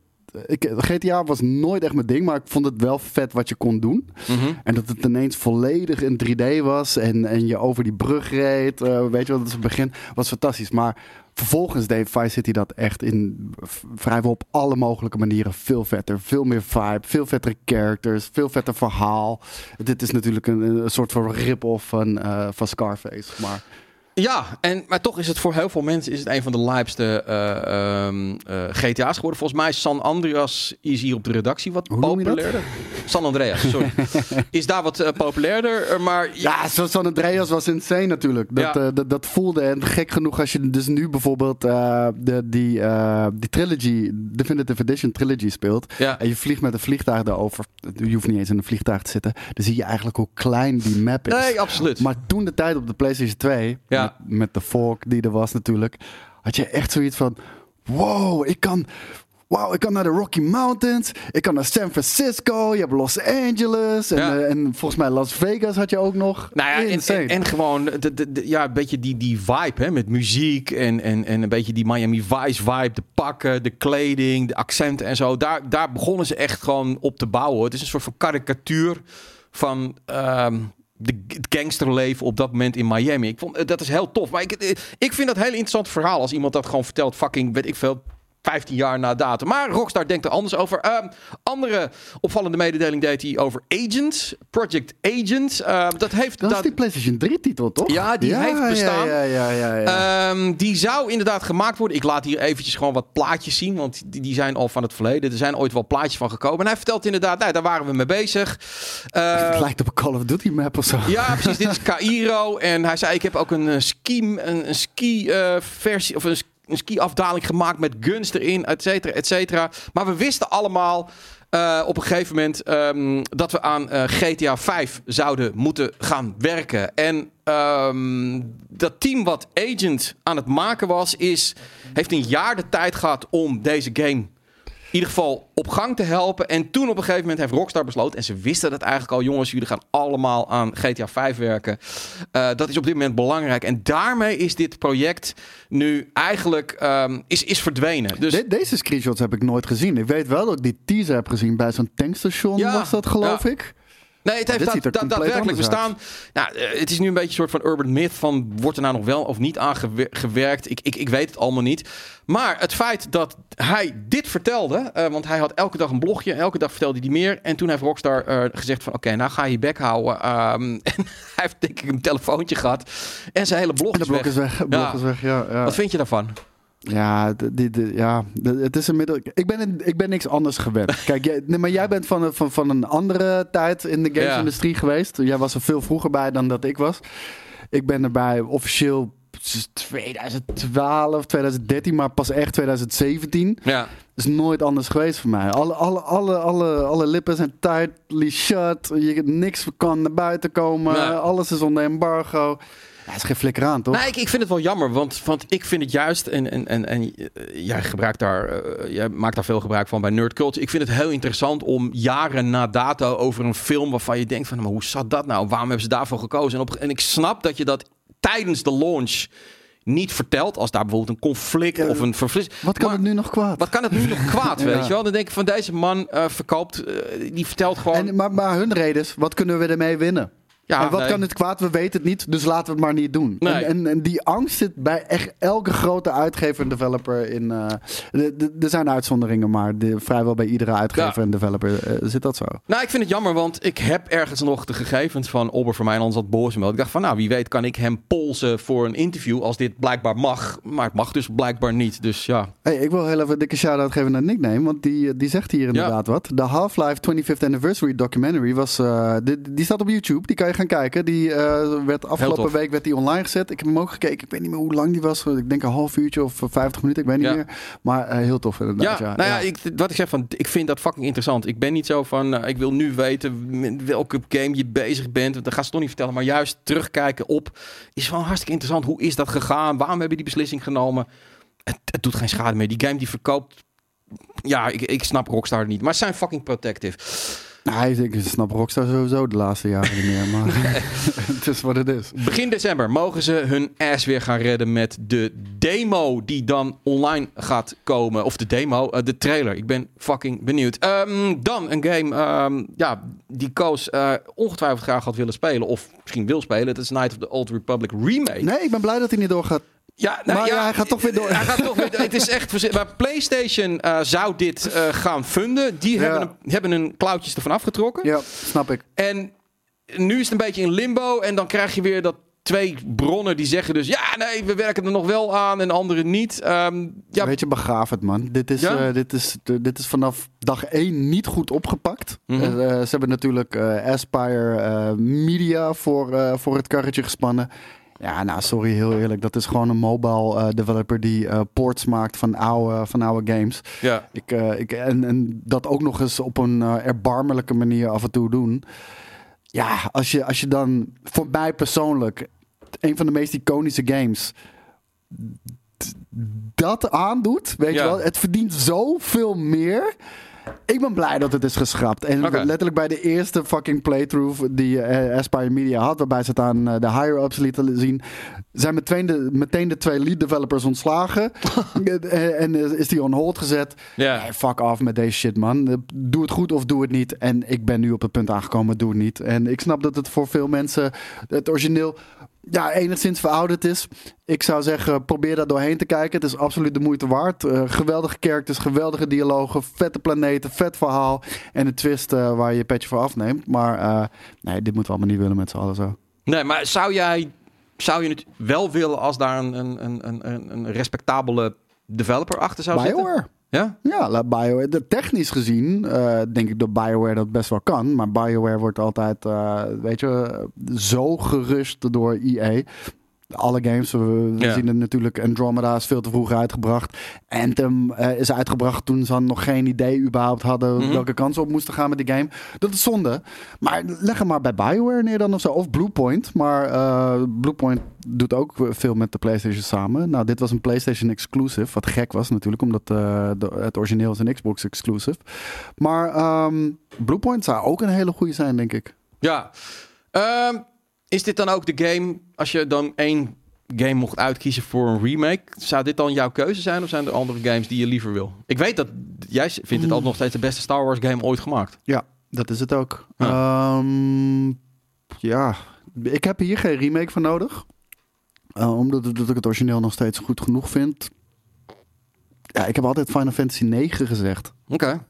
ik, GTA was nooit echt mijn ding, maar ik vond het wel vet wat je kon doen. Mm -hmm. En dat het ineens volledig in 3D was en, en je over die brug reed. Uh, weet je wat, dat is het begin. Was fantastisch. Maar vervolgens deed Vice City dat echt in vrijwel op alle mogelijke manieren veel vetter. Veel meer vibe, veel vettere characters, veel vetter verhaal. Dit is natuurlijk een, een soort van rip-off van, uh, van Scarface. Maar ja, en, maar toch is het voor heel veel mensen is het een van de lijpste uh, um, uh, GTA's geworden. Volgens mij is San Andreas is hier op de redactie wat Hoe populairder. San Andreas, sorry. is daar wat uh, populairder, maar... Ja, San Andreas was insane natuurlijk. Dat, ja. dat, dat, voelde. En gek genoeg als je dus nu bijvoorbeeld de, die, die trilogy, Definitive Edition trilogy speelt. Ja. En je vliegt met een vliegtuig daarover. Je hoeft niet eens in een vliegtuig te zitten. Dan zie je eigenlijk hoe klein die map is. Nee, absoluut. Maar toen de tijd op de PlayStation 2... Ja. Met, met de fork die er was natuurlijk. Had je echt zoiets van: wow, ik kan. Wauw, ik kan naar de Rocky Mountains. Ik kan naar San Francisco. Je hebt Los Angeles. En, ja. uh, en volgens mij Las Vegas had je ook nog. Nou ja, en, en, en, gewoon de, de, de, ja, een beetje die, die vibe hè, met muziek. En, en, en een beetje die Miami Vice vibe. De pakken, de kleding, de accenten en zo. Daar, daar begonnen ze echt gewoon op te bouwen. Het is een soort van karikatuur van. Um, de, het gangsterleven op dat moment in Miami. Ik vond dat is heel tof. Maar ik, ik vind dat een heel interessant verhaal als iemand dat gewoon vertelt. Fucking, weet ik veel, 15 jaar na datum. Maar Rockstar denkt er anders over. Ehm, andere opvallende mededeling deed hij over Agent. Project Agent. Ehm, dat heeft... Dat is die PlayStation 3-titel, toch? Ja, die heeft bestaan. Ja, ja, ja. ja, ja. Ehm, die zou inderdaad gemaakt worden. Ik laat hier eventjes gewoon wat plaatjes zien, want die, die zijn al van het verleden. Er zijn ooit wel plaatjes van gekomen. En hij vertelt inderdaad, nou, daar waren we mee bezig. Het lijkt op een Call of Duty map of zo. ja, precies. Dit is Cairo. En hij zei, ik heb ook een eh, ski, een, een ski eh, versie of een, een ski afdaling gemaakt met guns erin, et cetera, et cetera. Maar we wisten allemaal eh, op een gegeven moment ehm, dat we aan eh, GTA 5 zouden moeten gaan werken. En ehm, dat team wat Agent aan het maken was, is, heeft een jaar de tijd gehad om deze game ieder geval op gang te helpen. En toen op een gegeven moment heeft Rockstar besloten, en ze wisten dat eigenlijk al, jongens, jullie gaan allemaal aan GTA 5 werken. Eh, dat is op dit moment belangrijk. En daarmee is dit project nu eigenlijk ehm, is, is verdwenen. Dus De- deze screenshots heb ik nooit gezien. Ik weet wel dat ik die teaser heb gezien bij zo'n tankstation, Ja, was dat geloof ja. ik. Nee, het heeft Dit da- ziet er da- compleet daadwerkelijk bestaan. Nou, eh, het is nu een beetje een soort van urban myth van wordt er nou nog wel of niet aan gewer- gewerkt. Ik, ik, ik weet het allemaal niet. Maar het feit dat hij dit vertelde, eh, want hij had elke dag een blogje, elke dag vertelde hij meer. En toen heeft Rockstar eh, gezegd van oké, nou ga je je bek houden. Ehm, en hij heeft denk ik een telefoontje gehad en zijn hele blog En de is weg. is weg. de blok Ja. is weg, ja. ja. Wat vind je daarvan? Ja, d- die, die- ja het is inmiddels. Ik ben, ik ben niks anders gewend. Kijk, jij, nee, maar jij bent van, een- van, van een andere tijd in de Ja. gamesindustrie geweest. Jij was er veel vroeger bij dan dat ik was. Ik ben erbij officieel 2012, 2013, maar pas echt 2017. Ja. is nooit anders geweest voor mij. Alle, alle, alle, alle, alle lippen zijn tightly shut. Je, niks kan naar buiten komen. Alles is onder embargo. Ja, is geen flikker aan, toch? Nee, ik, ik vind het wel jammer, want, want ik vind het juist, en, en, en, en eh, jij gebruikt daar, eh, jij maakt daar veel gebruik van bij Nerd Culture. Ik vind het heel interessant om jaren na dato over een film waarvan je denkt van, maar hoe zat dat nou? Waarom hebben ze daarvoor gekozen? En, op, en ik snap dat je dat tijdens de launch niet vertelt, als daar bijvoorbeeld een conflict Ja, of een verfris. Wat kan Maar het nu nog kwaad? Wat kan het nu nog kwaad, Ja. weet je wel? Dan denk ik van deze man eh, verkoopt, die vertelt gewoon. En, maar, maar hun reden is, wat kunnen we ermee winnen? Ja, en wat nee. kan het kwaad? We weten het niet, dus laten we het maar niet doen. Nee. En, en, en die angst zit bij echt elke grote uitgever en developer in... eh, er zijn uitzonderingen, maar de, vrijwel bij iedere uitgever Ja. en developer eh, zit dat zo. Nou, ik vind het jammer, want ik heb ergens nog de gegevens van Ober voor mij zat boos Ik dacht van, nou, wie weet kan ik hem polsen voor een interview als dit blijkbaar mag. Maar het mag dus blijkbaar niet. Dus ja. Hey, ik wil heel even een dikke shout-out geven naar Nickname, want die, die zegt hier inderdaad wat. De Half-Life 25th Anniversary documentary was... eh, die, die staat op YouTube, die kan je gaan kijken. Die eh, werd afgelopen week werd die online gezet. Ik heb hem ook gekeken, ik weet niet meer hoe lang die was. Ik denk een half uurtje of 50 minuten, ik weet niet Ja. meer. Maar eh, heel tof Ja, inderdaad. Ja, nou ja, Ik, wat ik zeg van, ik vind dat fucking interessant. Ik ben niet zo van, eh, ik wil nu weten met welke game je bezig bent. Dat gaat ze toch niet vertellen. Maar juist terugkijken op, is wel hartstikke interessant. Hoe is dat gegaan? Waarom hebben die beslissing genomen? Het, het doet geen schade meer. Die game die verkoopt, ja, ik, ik snap Rockstar niet. Maar zijn fucking protective. Nee, ik snap Rockstar sowieso de laatste jaren niet meer, maar het is wat het is. Begin december mogen ze hun ass weer gaan redden met de demo die dan online gaat komen. Of de demo, eh, de trailer. Ik ben fucking benieuwd. Ehm, dan een game ehm, ja, die Koos eh, ongetwijfeld graag had willen spelen. Of misschien wil spelen. Het is Night of the Old Republic Remake. Nee, ik ben blij dat hij niet doorgaat. Ja, nou Maar ja, hij gaat toch weer door. Hij gaat toch weer, het is echt Maar PlayStation eh, zou dit eh, gaan funden. Die Ja. hebben, een, hebben een klauwtjes ervan afgetrokken. Ja, snap ik. En nu is het een beetje in limbo. En dan krijg je weer dat twee bronnen die zeggen dus... Ja, nee, we werken er nog wel aan en anderen niet. Ehm, ja, Weet je, begraaf het, man. Dit is, Ja? eh, dit is, dit is vanaf dag één niet goed opgepakt. Mhm. Ze hebben natuurlijk Aspire Media voor, voor het karretje gespannen. Ja, nou, sorry, heel eerlijk. Dat is gewoon een mobile eh, developer die eh, ports maakt van oude, van oude games. ja. Ik, eh, ik, en, en dat ook nog eens op een erbarmelijke manier af en toe doen. Ja, als je, als je dan, voor mij persoonlijk, een van de meest iconische games, dat aandoet, weet Ja. je wel, het verdient zoveel meer. Ik ben blij dat het is geschrapt. En letterlijk bij de eerste fucking playthrough die eh, Aspire Media had, waarbij ze het aan eh, de higher-ups lieten zien, zijn meteen de, meteen de twee lead developers ontslagen. Eh, en is die on hold gezet. Nee, fuck off met deze shit, man. Doe het goed of doe het niet. En ik ben nu op het punt aangekomen, doe het niet. En ik snap dat het voor veel mensen het origineel ja, enigszins verouderd is. Ik zou zeggen, probeer daar doorheen te kijken. Het is absoluut de moeite waard. Uh, geweldige characters, geweldige dialogen, vette planeten, vet verhaal. En een twist uh, waar je je petje voor afneemt. Maar uh, nee, dit moeten we allemaal niet willen met z'n allen zo. Nee, maar zou jij zou je het wel willen als daar een, een, een, een, een respectabele developer achter zou BioWare. zitten? Ja? Ja, BioWare. Technisch gezien uh, denk ik dat BioWare dat best wel kan. Maar BioWare wordt altijd, uh, weet je, zo gerust door EA alle games. We, ja. zien het natuurlijk. Andromeda is veel te vroeg uitgebracht. Anthem uh, is uitgebracht toen ze nog geen idee überhaupt hadden mm -hmm. welke kansen op moesten gaan met die game. Dat is zonde. Maar leg hem maar bij BioWare neer dan of zo. Of Bluepoint. Maar uh, Bluepoint doet ook veel met de PlayStation samen. Nou, dit was een PlayStation exclusive. Wat gek was natuurlijk, omdat uh, de, het origineel is een Xbox exclusive. Maar um, Bluepoint zou ook een hele goede zijn, denk ik. Ja. Um is dit dan ook de game, als je dan één game mocht uitkiezen voor een remake, zou dit dan jouw keuze zijn of zijn er andere games die je liever wil? Ik weet dat jij vindt het al nog steeds de beste Star Wars game ooit gemaakt. Ja, dat is het ook. Ja, um, ja. ik heb hier geen remake voor nodig. Uh, omdat dat ik het origineel nog steeds goed genoeg vind. Ja, ik heb altijd Final Fantasy 9 gezegd. Oké.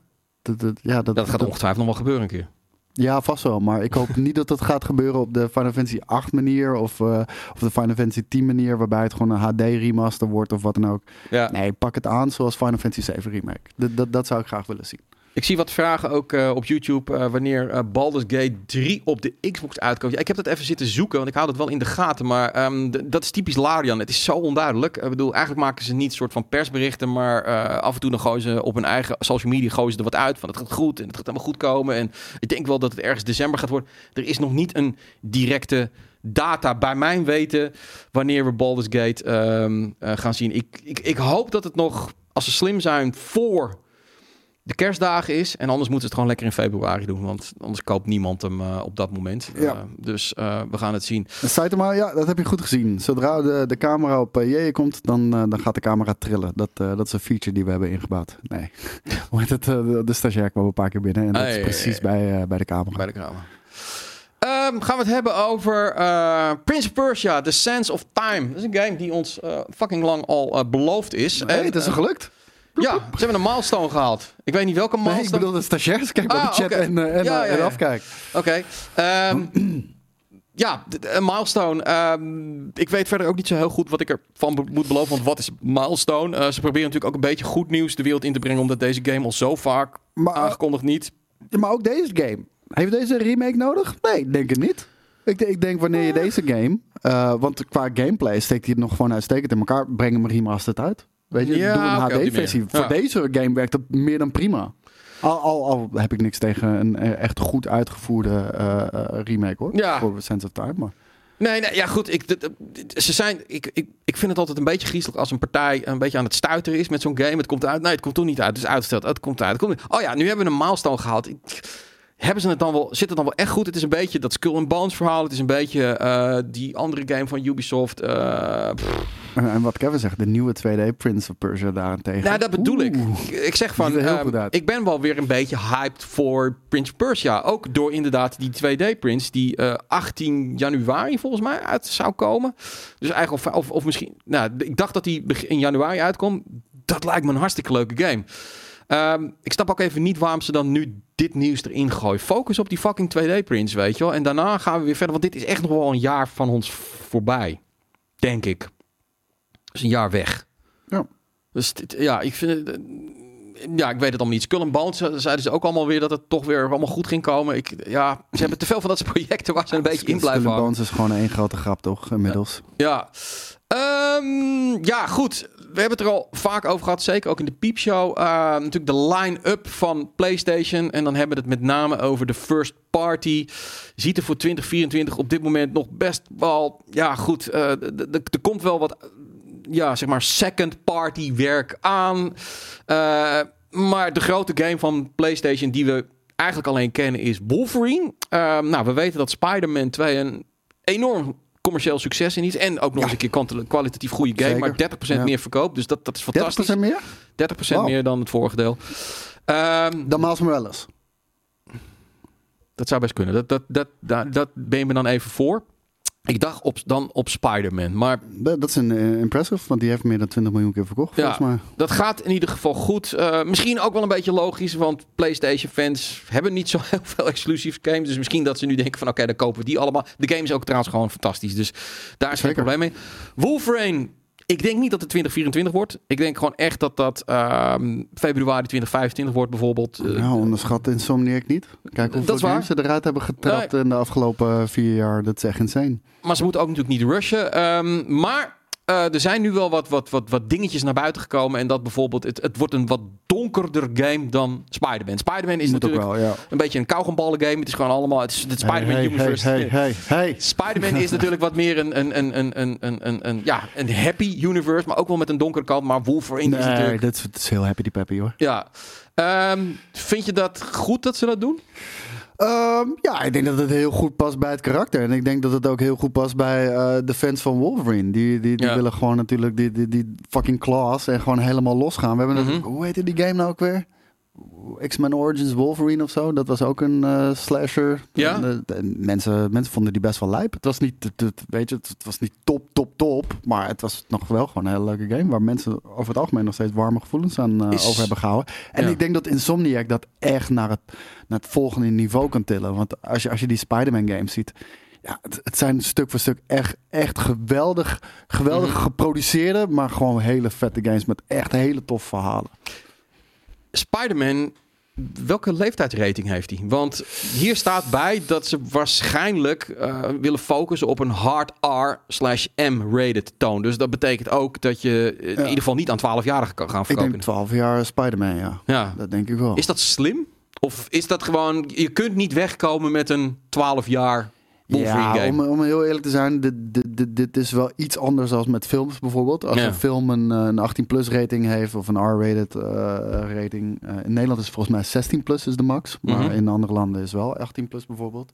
Okay. Ja, dat, dat gaat ongetwijfeld nog wel gebeuren een keer. Ja, vast wel. Maar ik hoop niet dat dat gaat gebeuren op de Final Fantasy 8 manier. Of, uh, of de Final Fantasy 10 manier. Waarbij het gewoon een HD remaster wordt of wat dan ook. Ja. Nee, pak het aan zoals Final Fantasy 7 remake. Dat, dat zou ik graag willen zien. Ik zie wat vragen ook uh, op YouTube uh, wanneer uh, Baldur's Gate 3 op de Xbox uitkomt. Ja, ik heb dat even zitten zoeken, want ik hou het wel in de gaten. Maar um, dat is typisch Larian. Het is zo onduidelijk. Ik bedoel, eigenlijk maken ze niet soort van persberichten, maar af en toe dan gooien ze op hun eigen social media gooien ze er wat uit van het gaat goed en het gaat allemaal goed komen. En ik denk wel dat het ergens december gaat worden. Er is nog niet een directe data bij mijn weten wanneer we Baldur's Gate um, gaan zien. Ik, ik, ik hoop dat het nog, als ze slim zijn, voor de kerstdagen is. En anders moeten ze het gewoon lekker in februari doen. Want anders koopt niemand hem uh, op dat moment. Ja. Uh, dus uh, we gaan het zien. Saitama, ja, dat heb je goed gezien. Zodra de, de camera op uh, komt, dan, dan gaat de camera trillen. Dat, dat is een feature die we hebben ingebouwd. Nee, hoe heet het? de, de stagiair kwam een paar keer binnen. En dat is precies bij, bij de camera. Bij de camera. Um, gaan we het hebben over uh, Prince Persia, The Sense of Time. Dat is een game die ons uh, fucking lang al uh, beloofd is. Nee, en, het is er gelukt. Ja, ze hebben een milestone gehaald. Ik weet niet welke milestone. Nee, ik bedoel de stagiairs. Kijk ah, de chat okay. en, uh, en, ja, ja, en afkijk. Oké. Okay. Um, ja, een milestone. Um, ik weet verder ook niet zo heel goed wat ik ervan moet beloven. Want wat is milestone? Uh, ze proberen natuurlijk ook een beetje goed nieuws de wereld in te brengen. Omdat deze game al zo vaak maar, aangekondigd niet. Maar ook deze game. Heeft deze remake nodig? Nee, denk ik niet. Ik, ik, denk wanneer je deze game... Uh, want qua gameplay steekt hij het nog gewoon uitstekend in elkaar. Breng hem remastered uit. Weet je, ja, doe een HD-versie. Voor ja. deze game werkt dat meer dan prima. Al, al, al, heb ik niks tegen een echt goed uitgevoerde uh, remake hoor. Ja. Voor Sense of Time. Maar. Nee, nee, ja goed. Ik, ze zijn, ik, ik, ik vind het altijd een beetje griezelig als een partij een beetje aan het stuiteren is met zo'n game. Het komt uit. Nee, het komt toch niet uit. Het is uitgesteld. Het komt uit. Het komt, oh ja, nu hebben we een milestone gehaald. Ik, hebben ze het dan wel, zit het dan wel echt goed? Het is een beetje dat Skull and Bones verhaal. Het is een beetje uh, die andere game van Ubisoft. Uh, en wat Kevin zegt, de nieuwe 2D Prince of Persia daarentegen. Nou, dat bedoel ik. Ik zeg van, um, ik ben wel weer een beetje hyped voor Prince of Persia. Ook door inderdaad die 2D Prince die uh, 18 januari volgens mij uit zou komen. Dus eigenlijk, of, of, of misschien, nou, ik dacht dat die in januari uitkomt. Dat lijkt me een hartstikke leuke game. Um, ik snap ook even niet waarom ze dan nu dit nieuws erin gooien. Focus op die fucking 2D-prints, weet je wel. En daarna gaan we weer verder, want dit is echt nog wel een jaar van ons voorbij. Denk ik. Dus een jaar weg. Ja. Dus dit, ja, ik vind het... Ja, ik weet het allemaal niet. Skull Bones zeiden ze ook allemaal weer dat het toch weer allemaal goed ging komen. Ik, ja, ze hebben te veel van dat soort projecten waar ze een beetje in blijven Skull Bones is gewoon één grote grap, toch? Inmiddels. Ja. Ja, um, ja goed we hebben het er al vaak over gehad, zeker ook in de piepshow. Uh, natuurlijk de line-up van PlayStation. En dan hebben we het met name over de first party. Ziet er voor 2024 op dit moment nog best wel... Ja, goed, uh, er komt wel wat ja, zeg maar second party werk aan. Uh, maar de grote game van PlayStation die we eigenlijk alleen kennen is Wolverine. nou, we weten dat Spider-Man 2 een enorm commercieel succes in iets. En ook nog eens een keer kwalitatief goede game. Maar 30% meer verkoop. Dus dat, dat is fantastisch. 30% meer? 30% meer dan het vorige deel. Um, dan Miles Morales. Dat zou best kunnen. Dat, dat, dat, dat, dat ben je me dan even voor. Ik dacht op, dan op Spider-Man. Maar Dat dat is een eh, impressive, want die heeft meer dan 20 miljoen keer verkocht, Ja. volgens mij. dat gaat in ieder geval goed. Eh, misschien ook wel een beetje logisch, want PlayStation-fans hebben niet zo heel veel exclusive games. Dus misschien dat ze nu denken van oké, dan kopen we die allemaal. De game is ook trouwens gewoon fantastisch. Dus daar is geen probleem mee. Wolverine. Ik denk niet dat het 2024 wordt. Ik denk gewoon echt dat dat ehm, februari 2025 wordt bijvoorbeeld. Eh, Nou, onderschat Insomniac niet. Kijk hoeveel games ze eruit hebben getrapt in de afgelopen vier jaar. Dat is echt insane. Maar ze moeten ook natuurlijk niet rushen. Ehm, maar eh, er zijn nu wel wat, wat, wat, wat dingetjes naar buiten gekomen. En dat bijvoorbeeld, het, het wordt een wat donkerder game dan Spider-Man. Spider-Man is Moet natuurlijk wel, ja. een beetje een kauwgomballen game. Het is gewoon allemaal, het is het Spider-Man hey, universe. Hey, hey, hey, hey. Spider-Man is natuurlijk wat meer een, een, een, een, een, een, een, een, ja, een happy universe, maar ook wel met een donkere kant. Maar Wolverine is Nee, natuurlijk... dit is, dit is heel happy die peppy hoor. Ja. Ehm, vind je dat goed dat ze dat doen? Ehm, ja, ik denk dat het heel goed past bij het karakter. En ik denk dat het ook heel goed past bij eh, de fans van Wolverine. Die, die, die Ja. willen gewoon natuurlijk die, die, die fucking claws en gewoon helemaal losgaan. We hebben het, hoe heette die game nou ook weer? X-Men Origins Wolverine of zo. Dat was ook een eh, slasher. Ja? De- de- mensen, mensen vonden die best wel lijp. Het was niet, het, weet je, het, het was niet top, top, top. Maar het was nog wel gewoon een hele leuke game. Waar mensen over het algemeen nog steeds warme gevoelens aan eh, Is- over hebben gehouden. En Ja. ik denk dat Insomniac dat echt naar het, naar het volgende niveau kan tillen. Want als je, als je die Spider-Man games ziet. Ja, het, het zijn stuk voor stuk echt, echt geweldig, geweldig Mhm. geproduceerde, maar gewoon hele vette games met echt hele toffe verhalen. Spider-Man, welke leeftijdsrating heeft hij? Want hier staat bij dat ze waarschijnlijk eh, willen focussen op een hard R slash M-rated toon. Dus dat betekent ook dat je in ieder geval niet aan 12-jarigen kan gaan Ik verkopen. denk 12 jaar Spider-Man, ja. ja. Dat denk ik wel. Is dat slim? Of is dat gewoon, je kunt niet wegkomen met een 12 jaar Wolverine ja, om, om heel eerlijk te zijn, dit, dit, dit, dit is wel iets anders dan met films bijvoorbeeld. Als Ja. een film een, eh, een 18-plus rating heeft of een R-rated eh, rating. eh, in Nederland is het volgens mij 16-plus is de max. Maar Mhm. in andere landen is wel 18-plus bijvoorbeeld.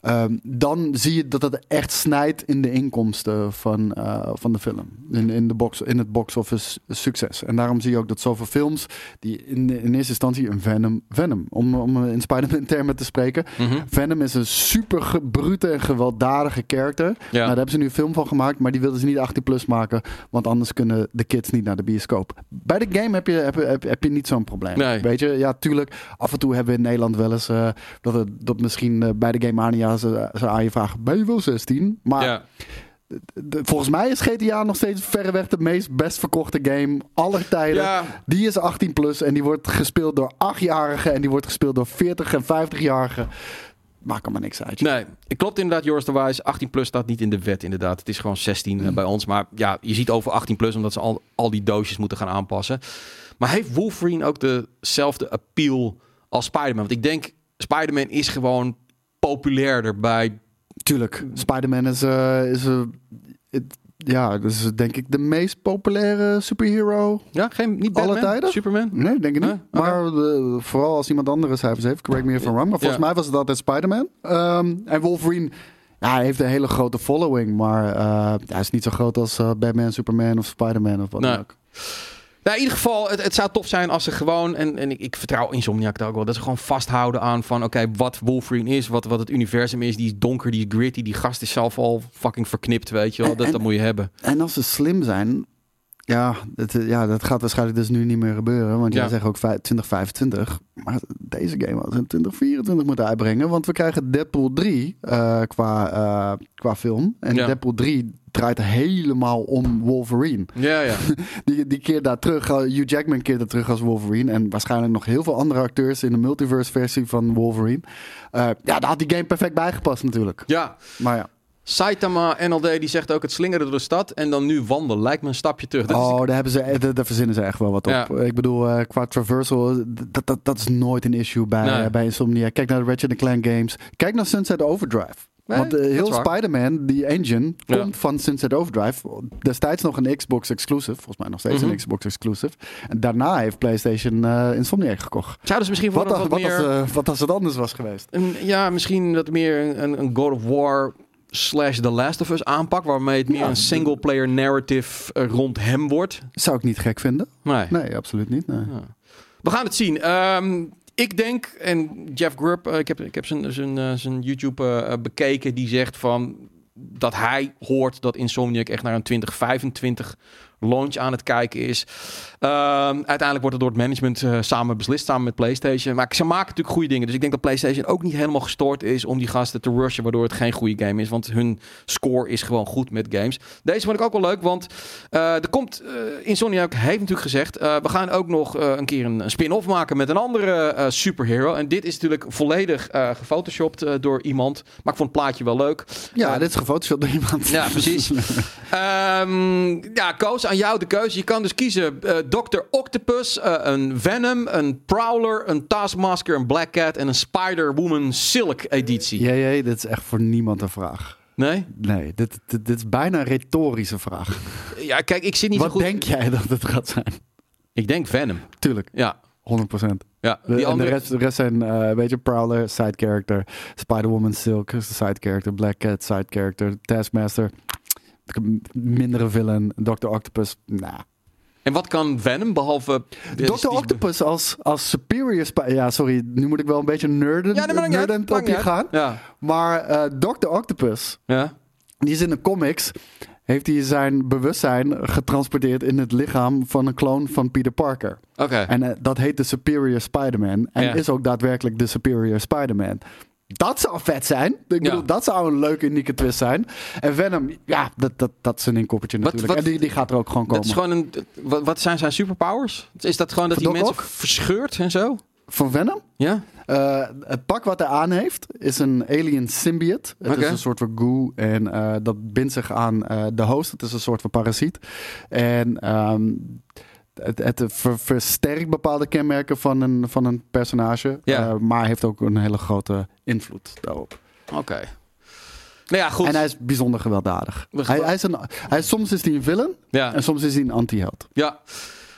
Ehm, dan zie je dat het echt snijdt in de inkomsten van, eh, van de film. In, in, de box, in het box-office succes. En daarom zie je ook dat zoveel films die in, in eerste instantie een Venom... Venom, om, om in Spider-Man termen te spreken. Mhm. Venom is een super brute en gewelddadige character. Nou, daar hebben ze nu een film van gemaakt, maar die wilden ze niet 18 plus maken, want anders kunnen de kids niet naar de bioscoop. Bij de game heb je, heb, heb, je- heb je niet zo'n probleem. Nee. Weet je, ja, tuurlijk. Af en toe hebben we in Nederland wel eens eh, dat, het, dat misschien eh, bij de Game Mania ze, ze aan je vragen: ben je wel 16? Maar ja. de- volgens mij is GTA nog steeds verreweg de meest best verkochte game aller tijden. Ja. Die is 18 plus en die wordt gespeeld door 8-jarigen en die wordt gespeeld door 40 en 50-jarigen. Maakt er maar niks uit. Nee, het klopt inderdaad, Joris de Wijs. 18 plus staat niet in de wet, inderdaad. Het is gewoon 16 Mm. eh, bij ons. Maar ja, je ziet over 18 plus, omdat ze al, al die doosjes moeten gaan aanpassen. Maar heeft Wolverine ook dezelfde appeal als Spider-Man? Want ik denk, Spider-Man is gewoon populairder bij... Tuurlijk. Spider-Man is, eh, is eh, het- ja, dat is denk ik de meest populaire superhero. Ja, geen, niet Alle Batman, tijden? Superman? Nee, denk ik niet. Maar eh, vooral als iemand andere cijfers heeft, correct me if I'm wrong. Maar volgens Ja. mij was het altijd Spider-Man. Ehm, en Wolverine, ja, hij heeft een hele grote following. Maar eh, hij is niet zo groot als Batman, Superman of Spider-Man of wat Nee. dan ook. Nou, in ieder geval, het, het zou tof zijn als ze gewoon... En, en ik, ik vertrouw Insomniac daar ook wel. Dat ze gewoon vasthouden aan van... Oké, wat Wolverine is, wat, wat het universum is. Die is donker, die is gritty. Die gast is zelf al fucking verknipt, weet je wel. Dat, en- dat moet je hebben. En als ze slim zijn, ja, dat, eh, ja, dat gaat waarschijnlijk dus nu niet meer gebeuren. Want jij Ja. zegt ook vij- 2025. Maar deze game had in 2024 moeten uitbrengen. Want we krijgen Deadpool 3 eh, qua, eh, qua film. En Ja. Deadpool 3 draait helemaal om Wolverine. Ja, ja. Die, die keert daar terug. Hugh Jackman keert daar terug als Wolverine. En waarschijnlijk nog heel veel andere acteurs in de multiverse versie van Wolverine. Ja, daar had die game perfect bijgepast natuurlijk. ja. Maar ja. Saitama NLD die zegt ook het slingeren door de stad en dan nu wandelen. Lijkt me een stapje terug. Dat is- Oh, daar, hebben ze, eh, daar, daar verzinnen ze echt wel wat op. Ja. Ik bedoel, eh, qua traversal, dat, dat, dat is nooit een issue bij, Nee. bij Insomnia. Kijk naar de Ratchet Clank games. Kijk naar Sunset Overdrive. Nee, Want eh, dat heel. Spider-Man, die engine, Ja. komt van Sunset Overdrive. Destijds nog een Xbox exclusive. Volgens mij nog steeds Mhm. een Xbox exclusive. En daarna heeft PlayStation eh Insomniac gekocht. Zouden ze misschien Wat, als, wat wat, meer... als, eh, wat als het anders was geweest? een, ja, misschien wat meer een, een God of War slash The Last of Us aanpak. Waarmee het meer Ja, een single player narrative eh, rond hem wordt. Zou ik niet gek vinden. Nee. Nee, absoluut niet. Nee. Ja. We gaan het zien. Ehm, ik denk, en Jeff Grubb, eh, ik heb, ik heb zijn, zijn, eh, zijn YouTube bekeken, die zegt van... dat hij hoort dat Insomniac echt naar een 2025 launch aan het kijken is. Ehm, uiteindelijk wordt het door het management eh, samen beslist, samen met PlayStation. Maar ze maken natuurlijk goede dingen. Dus ik denk dat PlayStation ook niet helemaal gestoord is om die gasten te rushen, waardoor het geen goede game is. Want hun score is gewoon goed met games. Deze vond ik ook wel leuk, want eh, er komt, uh, Insomniac heeft natuurlijk gezegd, we gaan ook nog een keer een, een spin-off maken met een andere superhero. En dit is natuurlijk volledig gefotoshopt door iemand. Maar ik vond het plaatje wel leuk. Ja, dit is gefotoshopt door iemand. Ja, precies. um, ja, Koos, aan jou de keuze. Je kan dus kiezen uh, Dr. Octopus, uh, een Venom, een Prowler, een Taskmasker, een Black Cat en een Spider-Woman Silk editie. Ja, ja, dit is echt voor niemand een vraag. Nee? Nee, dit, dit, dit is bijna een retorische vraag. Ja, kijk, ik zit niet Wat zo goed... denk jij dat het gaat zijn? Ik denk Venom. Tuurlijk. Ja. 100%. Ja, de, die andere... de, rest, de rest zijn uh, een beetje Prowler, side character. Spider-Woman Silk, side character. Black Cat, side character. Taskmaster, mindere villain. Dr. Octopus, nah. En wat kan Venom behalve... Dr. Octopus als, als superior... Ja, sorry, nu moet ik wel een beetje nerden, ja, nee, nerden op je gaan. Ja. Maar uh, Dr. Octopus, ja. die is in de comics... heeft hij zijn bewustzijn getransporteerd in het lichaam van een kloon van Peter Parker. Oké. Okay. En uh, dat heet de Superior Spider-Man. En Ja. is ook daadwerkelijk de Superior Spider-Man. Dat zou vet zijn. Ik bedoel, Ja. dat zou een leuke, unieke twist zijn. En Venom, ja, dat, dat, dat is een inkoppertje natuurlijk. wat- en die, die gaat er ook gewoon Dat komen. is gewoon een... Wat, wat zijn zijn superpowers? Is dat gewoon dat hij mensen verscheurt en zo? Van Venom? Ja? Eh, het pak wat hij aan heeft is een alien symbiote. Het is een soort van goo en eh, dat bindt zich aan eh, de host. Het is een soort van parasiet. En ehm, het, het ver- versterkt bepaalde kenmerken van een, van een personage. Ja. eh, maar heeft ook een hele grote invloed daarop. Oké. Nou ja, goed. En hij is bijzonder gewelddadig. We- Hij, hij is een, hij, soms is hij een villain Ja. en soms is hij een anti-held. Ja.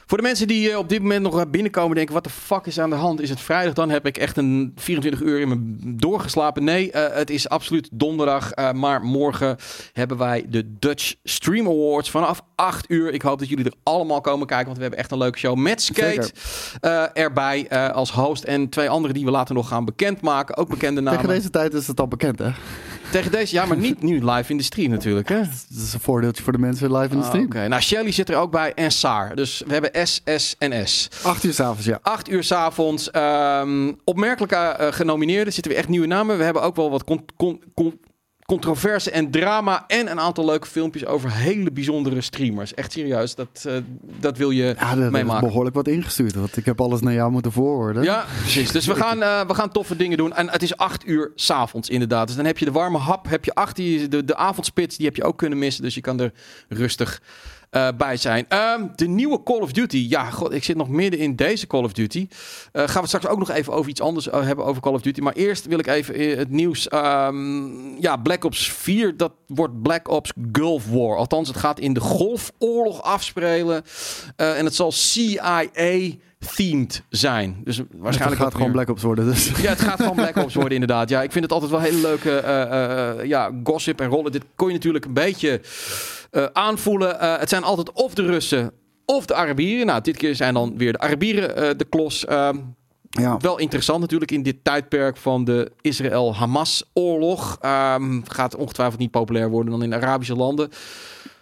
Voor de mensen die eh, op dit moment nog eh, binnenkomen en denken... wat de fuck is aan de hand? Is het vrijdag? Dan heb ik echt een 24 uur in me doorgeslapen. Nee, eh, het is absoluut donderdag. maar morgen hebben wij de Dutch Stream Awards vanaf 8 uur. Ik hoop dat jullie er allemaal komen kijken... want we hebben echt een leuke show met Skate erbij als host. En twee anderen die we later nog gaan bekendmaken. Ook bekende namen. Tegen deze tijd is het al bekend, hè? Tegen deze, ja, maar niet nu live in de stream natuurlijk. Hè? Dat is een voordeeltje voor de mensen live in de Ah, stream. Oké, nou Shelly zit er ook bij en Saar. Dus we hebben S, S en S. Acht uur s'avonds, ja. 8 uur s'avonds. avonds. opmerkelijke eh, genomineerden. Zitten weer echt nieuwe namen. We hebben ook wel wat con- con- con- controverse en drama. En een aantal leuke filmpjes over hele bijzondere streamers. Echt serieus. Dat, eh, dat wil je Ja, is meemaken. behoorlijk wat ingestuurd. Want ik heb alles naar jou moeten voorwoorden. Ja, precies. Dus we gaan, eh, we gaan toffe dingen doen. En het is 8 uur s'avonds inderdaad. Dus dan heb je de warme hap, heb je achter je de, de avondspits. Die heb je ook kunnen missen. Dus je kan er rustig eh, bij zijn. Ehm, de nieuwe Call of Duty. Ja, god, ik zit nog midden in deze Call of Duty. Eh, gaan we straks ook nog even over iets anders eh, hebben over Call of Duty. Maar eerst wil ik even het nieuws. ehm, ja, Black Ops 4, dat wordt Black Ops Gulf War. Althans, het gaat in de Golfoorlog afspelen. En het zal CIA-themed zijn. Dus Het waarschijnlijk gaat wat gewoon Black Ops worden. Dus. ja, het gaat gewoon Black Ops worden, inderdaad. Ja, ik vind het altijd wel hele leuke ja, gossip en rollen. Dit kon je natuurlijk een beetje eh, aanvoelen. Eh, het zijn altijd of de Russen of de Arabieren. Nou, dit keer zijn dan weer de Arabieren eh, de klos. Ehm, Ja. wel interessant natuurlijk in dit tijdperk van de Israël-Hamas-oorlog. Ehm, gaat ongetwijfeld niet populair worden dan in Arabische landen.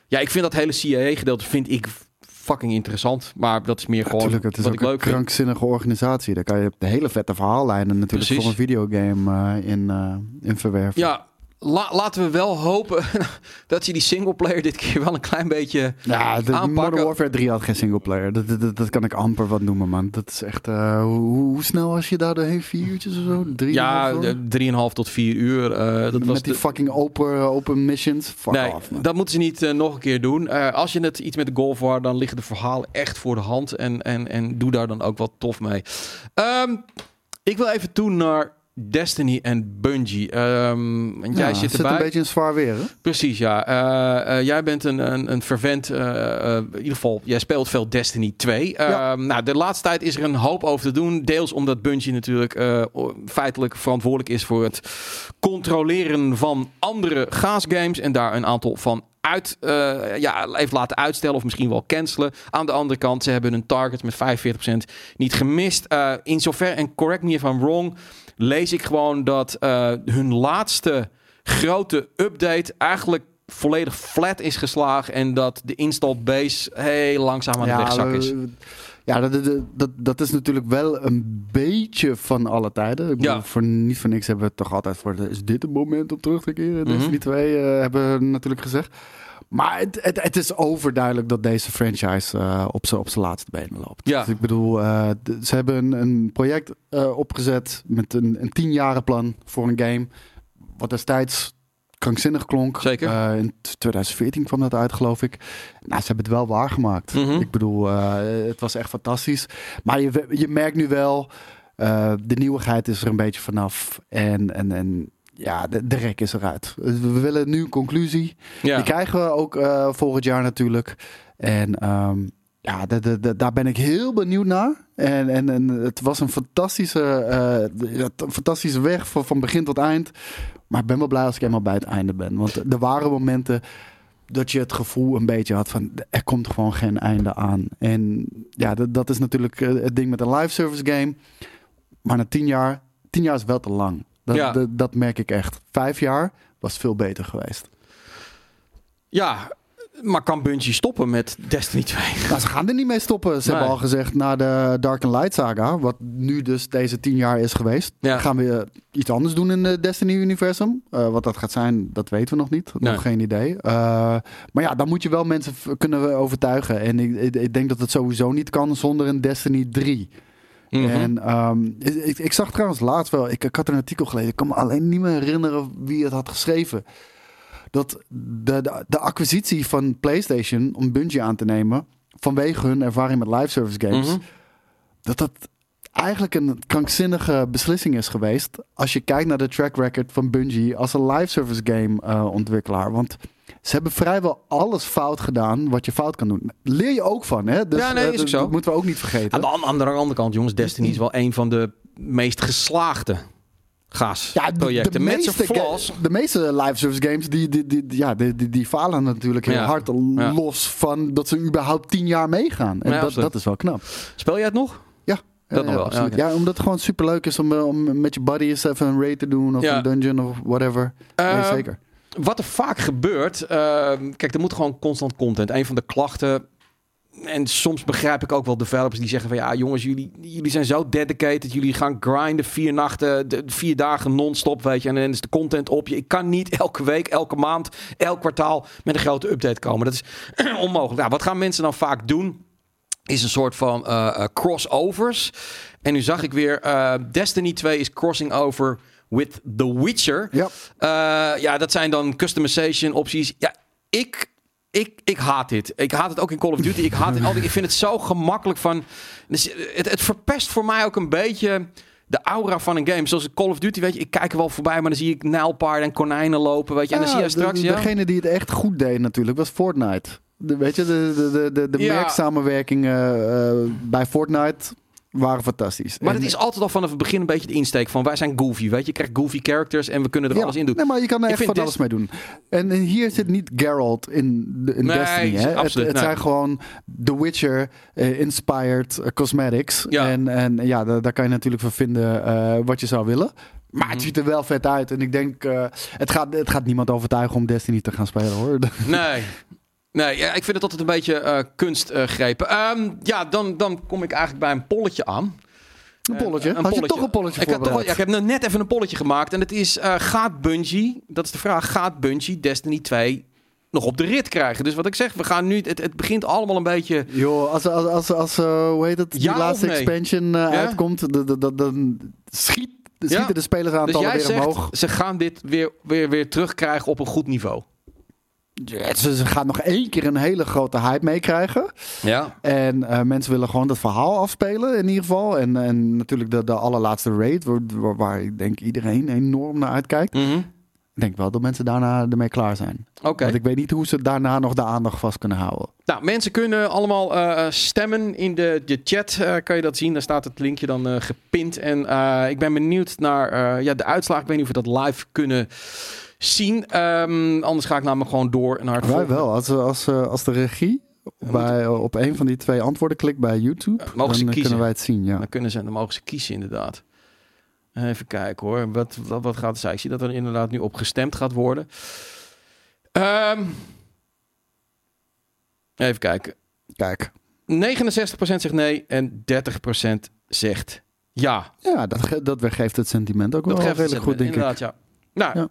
Ja, ik vind dat hele CIA-gedeelte vind ik fucking interessant. Maar dat is meer gewoon Natuurlijk, het is wat ook ik leuk een vind. krankzinnige organisatie. Daar kan je de hele vette verhaallijnen natuurlijk Precies. voor een videogame in, eh, in verwerven. Ja, la- laten we wel hopen dat ze die singleplayer dit keer wel een klein beetje... Ja, de aanpakken. Modern Warfare 3 had geen singleplayer. Dat, dat, dat, dat kan ik amper wat noemen, man. Dat is echt... eh, hoe, hoe snel was je daar doorheen? Vier uurtjes of zo? Drie Ja, of zo? de 3,5 tot 4 uur. eh, dat was Met die de- fucking open, open missions. Fuck Nee, off, man. dat moeten ze niet eh, nog een keer doen. Eh, als je het iets met de golf wordt, dan liggen de verhalen echt voor de hand. En, en, en doe daar dan ook wat tof mee. Ehm, ik wil even toe naar Destiny en Bungie. Want jij Ja, zit zit erbij. een beetje in zwaar weer, hè? Precies, ja. Eh, eh, jij bent een, een, een vervent, eh, in ieder geval, jij speelt veel Destiny 2. Ja. Ehm, nou, de laatste tijd is er een hoop over te doen. Deels omdat Bungie natuurlijk feitelijk verantwoordelijk is voor het controleren van andere gaasgames. En daar een aantal van uit, ja, heeft laten uitstellen of misschien wel cancelen. Aan de andere kant, ze hebben hun target met 45% niet gemist. In zover, en correct me if I'm wrong, lees ik gewoon dat eh, hun laatste grote update eigenlijk volledig flat is geslagen en dat de install base heel langzaam aan de wegzak is. we- Ja, dat, dat, dat, is natuurlijk wel een beetje van alle tijden. Ik bedoel, Ja. voor, niet voor niks hebben we het toch altijd voor... Is dit een moment om terug te keren? Mhm. Destiny 2 eh, hebben we natuurlijk gezegd. Maar het, het, het is overduidelijk dat deze franchise eh, op zijn op laatste benen loopt. Ja. Dus ik bedoel, eh, ze hebben een, een project eh, opgezet met een, een tienjarenplan voor een game. Wat destijds krankzinnig klonk. Zeker. In 2014 kwam dat uit, geloof ik. Nou, ze hebben het wel waargemaakt. Mhm. Ik bedoel, het was echt fantastisch. Maar je, je merkt nu wel, de nieuwigheid is er een beetje vanaf. En, en, en ja, de, de rek is eruit. We willen nu een conclusie. Ja. Die krijgen we ook eh, volgend jaar natuurlijk. En ehm, ja, de, de, de- daar ben ik heel benieuwd naar. En, en, en het was een fantastische, eh, een fantastische weg van, van begin tot eind. Maar ik ben wel blij als ik eenmaal bij het einde ben. Want er waren momenten dat je het gevoel een beetje had van... er komt gewoon geen einde aan. En ja, dat, dat is natuurlijk eh, het ding met een live service game. Maar na tien jaar, tien jaar is wel te lang. Dat, Ja. dat, dat merk ik echt. Vijf jaar was veel beter geweest. ja, maar kan Bungie stoppen met Destiny 2? Nou, ze gaan er niet mee stoppen. Ze Nee. hebben al gezegd na de Dark and Light saga, wat nu dus deze tien jaar is geweest, Ja. gaan we eh, iets anders doen in het Destiny-universum. Eh, wat dat gaat zijn, dat weten we nog niet. Nee. Nog geen idee. Eh, maar ja, dan moet je wel mensen kunnen overtuigen. En ik, ik, ik denk dat het sowieso niet kan zonder een Destiny 3. Mhm. En ehm, ik, ik zag trouwens laatst wel, ik, ik had een artikel gelezen, ik kan me alleen niet meer herinneren wie het had geschreven. Dat de, de, de acquisitie van PlayStation om Bungie aan te nemen, vanwege hun ervaring met live service games, Mhm. dat dat eigenlijk een krankzinnige beslissing is geweest. Als je kijkt naar de track record van Bungie als een live service game eh, ontwikkelaar. Want ze hebben vrijwel alles fout gedaan wat je fout kan doen. Leer je ook van, hè? Dus, Ja, nee, eh, is ook dat- zo. Dat moeten we ook niet vergeten. Aan de an- aan de andere kant, jongens, Destiny is wel een van de meest geslaagde gasprojecten. de, de meeste flaws. De meeste live service games, die, die, die, ja, die, die, die falen natuurlijk heel Ja. hard. Ja. Los van dat ze überhaupt tien jaar meegaan. En Ja, dat, dat is wel knap. Speel jij het nog? Ja. Dat ja, nog wel, ja. Ja, omdat het gewoon super leuk is om, eh, om met je buddies even een raid te doen. Of Ja. een dungeon of whatever. Nee, Eh, zeker. Wat er vaak gebeurt, eh, kijk, er moet gewoon constant content. Een van de klachten. En soms begrijp ik ook wel developers die zeggen van ja, jongens, jullie, jullie zijn zo dedicated. Jullie gaan grinden vier nachten, vier dagen non-stop, weet je. En dan is de content op je. Ik kan niet elke week, elke maand, elk kwartaal met een grote update komen. Dat is onmogelijk. Nou, wat gaan mensen dan vaak doen? Is een soort van eh, eh, crossovers. En nu zag ik weer, eh, Destiny 2 is crossing over with The Witcher. Ja. Eh, ja, dat zijn dan customization opties. Ja, ik, ik, ik haat dit. Ik haat het ook in Call of Duty. Ik haat het altijd. Ik vind het zo gemakkelijk van. Dus het, het verpest voor mij ook een beetje de aura van een game. Zoals Call of Duty, weet je, ik kijk er wel voorbij, maar dan zie ik nijlpaarden en konijnen lopen, weet je. En dan zie je straks, de- ja. Degene die het echt goed deed natuurlijk was Fortnite. De, weet je, de, de, de, de, de Ja. merksamenwerkingen eh, bij Fortnite waren fantastisch. Maar En- het is altijd al vanaf het begin een beetje de insteek van wij zijn goofy, weet je. Je krijgt goofy characters en we kunnen er Ja, alles in doen. Nee, maar je kan er echt van Des- alles mee doen. En, en hier zit niet Geralt in, de, in Nee, Destiny. Hè? Het, absoluut, het nee. zijn gewoon The Witcher eh, inspired eh, cosmetics. Ja. En, en ja, daar, daar kan je natuurlijk van vinden eh, wat je zou willen. Maar Mhm. het ziet er wel vet uit. En ik denk, het, gaat, het gaat niemand overtuigen om Destiny te gaan spelen hoor. Nee. Nee, ja, ik vind het altijd een beetje eh kunstgrepen. Ehm, ja, dan, dan kom ik eigenlijk bij een polletje aan. Een polletje. Eh, een Had je polletje. toch een polletje Ik, had toch, ja, ik heb nou net even een polletje gemaakt. En het is, eh, gaat Bungie, dat is de vraag, gaat Bungie Destiny 2 nog op de rit krijgen? Dus wat ik zeg, we gaan nu, het, het begint allemaal een beetje... Joh, als, als, als, als eh, hoe heet het, die Ja of laatste nee? expansion eh, uitkomt, dan schiet, schieten de Dus spelersaantallen jij weer zegt, omhoog. ze gaan dit weer, weer, weer terugkrijgen op een goed niveau. Ze, gaan nog één keer een hele grote hype meekrijgen. Ja. En eh, mensen willen gewoon dat verhaal afspelen in ieder geval. En, en natuurlijk de, de allerlaatste raid, waar, waar, ik denk iedereen enorm naar uitkijkt. Mhm. Ik denk wel dat mensen daarna ermee klaar zijn. Oké. Want ik weet niet hoe ze daarna nog de aandacht vast kunnen houden. Nou, mensen kunnen allemaal eh, stemmen in de, de chat. eh, kan je dat zien? Daar staat het linkje dan eh, gepind. En eh, ik ben benieuwd naar eh, ja, de uitslag. Ik weet niet of we dat live kunnen zien. Ehm, anders ga ik namelijk gewoon door naar het Wij wel. Als, als, eh, als de regie bij, op een van die twee antwoorden klikt bij YouTube, dan eh, kiezen. kunnen wij het zien. Ja. Dan kunnen ze, dan mogen ze kiezen inderdaad. Even kijken hoor. Wat, wat, wat gaat er zijn? Ik zie dat er inderdaad nu op gestemd gaat worden. Ehm, even kijken. Kijk. 69% zegt nee en 30% zegt ja. Ja, dat, ge- dat geeft het sentiment ook Dat wel redelijk goed, denk ik. inderdaad, ja. Nou, Ja.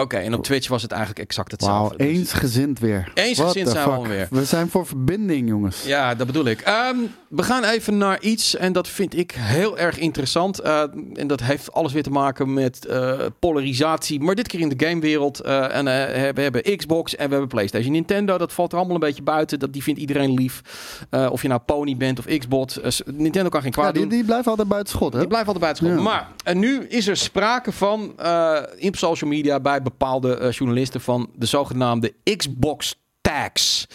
Oké. en op Twitch was het eigenlijk exact hetzelfde. Dus- eensgezind weer. Eensgezind zijn we alweer. We zijn voor verbinding, jongens. Ja, dat bedoel ik. Ehm, we gaan even naar iets en dat vind ik heel erg interessant. Eh, en dat heeft alles weer te maken met eh, polarisatie, maar dit keer in de gamewereld. Eh, en we hebben Xbox en we hebben PlayStation. Nintendo, dat valt er allemaal een beetje buiten. Dat, die vindt iedereen lief. Of je nou Pony bent of Xbox. Nintendo kan geen kwaad Ja, die, doen. die blijven altijd buiten schot, hè? Die blijft altijd buiten school. Ja. Maar en nu is er sprake van in social media bij bepaalde eh, journalisten van de zogenaamde Xbox tax.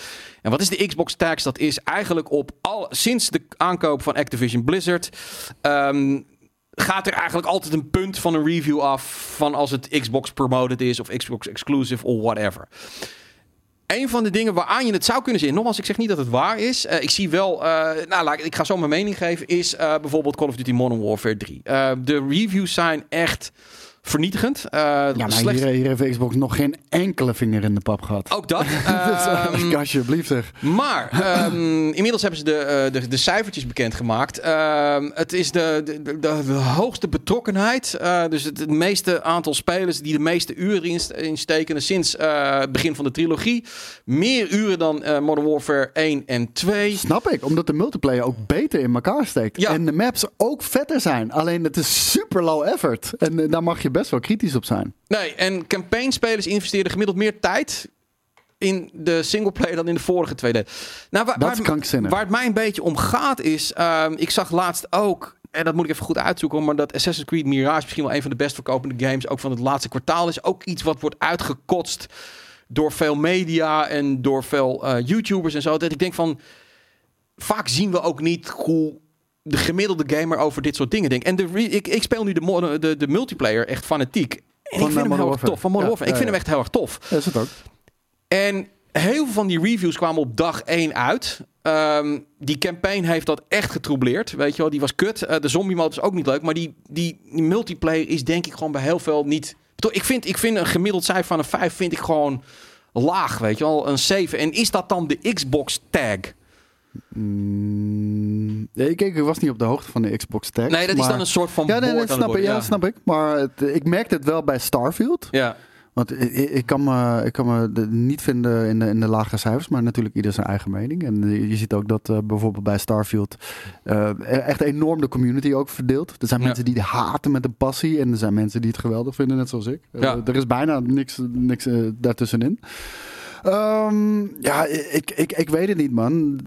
En wat is de Xbox tax? Dat is eigenlijk op al sinds de aankoop van Activision Blizzard. ehm, gaat er eigenlijk altijd een punt van een review af van als het Xbox promoted is of Xbox exclusive of whatever. Een van de dingen waaraan je het zou kunnen zien, nogmaals, ik zeg niet dat het waar is. Eh, ik zie wel, eh, nou, ik- ga zo mijn mening geven, is bijvoorbeeld Call of Duty Modern Warfare 3. Eh, de reviews zijn echt vernietigend. Eh, Ja, maar hier, hier heeft Xbox nog geen enkele vinger in de pap gehad. Ook dat. Dus, Ehm, alsjeblieft zeg. maar ehm, inmiddels hebben ze de, eh, de, de cijfertjes bekendgemaakt. Ehm, het is de, de, de, hoogste betrokkenheid. dus het, het meeste aantal spelers die de meeste uren in, in steken sinds het begin van de trilogie. Meer uren dan Modern Warfare 1 en 2. Snap ik, omdat de multiplayer ook beter in elkaar steekt. Ja. En de maps ook vetter zijn. Alleen het is super low effort. En daar mag je best wel kritisch op zijn. Nee, en campaignspelers investeerden gemiddeld meer tijd in de singleplayer dan in de vorige twee delen. Nou, waar, Dat waar, waar het mij een beetje om gaat is... ehm, ik zag laatst ook... En dat moet ik even goed uitzoeken, maar dat Assassin's Creed Mirage misschien wel een van de best verkopende games, ook van het laatste kwartaal, is ook iets wat wordt uitgekotst door veel media en door veel eh, YouTubers en zo. Dat ik denk van, vaak zien we ook niet hoe de gemiddelde gamer over dit soort dingen denkt. En de re- ik, ik speel nu de, de, de multiplayer echt fanatiek. En Van, ik eh, vind hem Modern heel erg tof. Van Modern Ja, Warfare. Ik vind hem echt heel erg tof. Is het ook. En heel veel van die reviews kwamen op dag 1 uit. Ehm, die campaign heeft dat echt getroubleerd. Weet je wel, die was kut. Eh, de zombie mode is ook niet leuk. Maar die, die, die multiplayer is denk ik gewoon bij heel veel niet... Ik vind, ik vind een gemiddeld cijfer van een 5 vind ik gewoon laag, weet je wel. Een 7. En is dat dan de Xbox tag? Mm, ik, ik was niet op de hoogte van de Xbox tag. Nee, dat is dan een soort van Ja, nee, dat snap ik. Ja, snap ik. Maar het, ik merkte het wel bij Starfield. Ja. Want ik, ik- kan me, ik kan me niet vinden in de, in de lage cijfers, maar natuurlijk ieder zijn eigen mening. En eh, je ziet ook dat eh, bijvoorbeeld bij Starfield eh, echt enorm de community ook verdeelt. Er zijn Ja. mensen die het haten met een passie en er zijn mensen die het geweldig vinden, net zoals ik. Ja. er is bijna niks, niks daartussenin. Ehm, ja, ik, ik, ik weet het niet, man.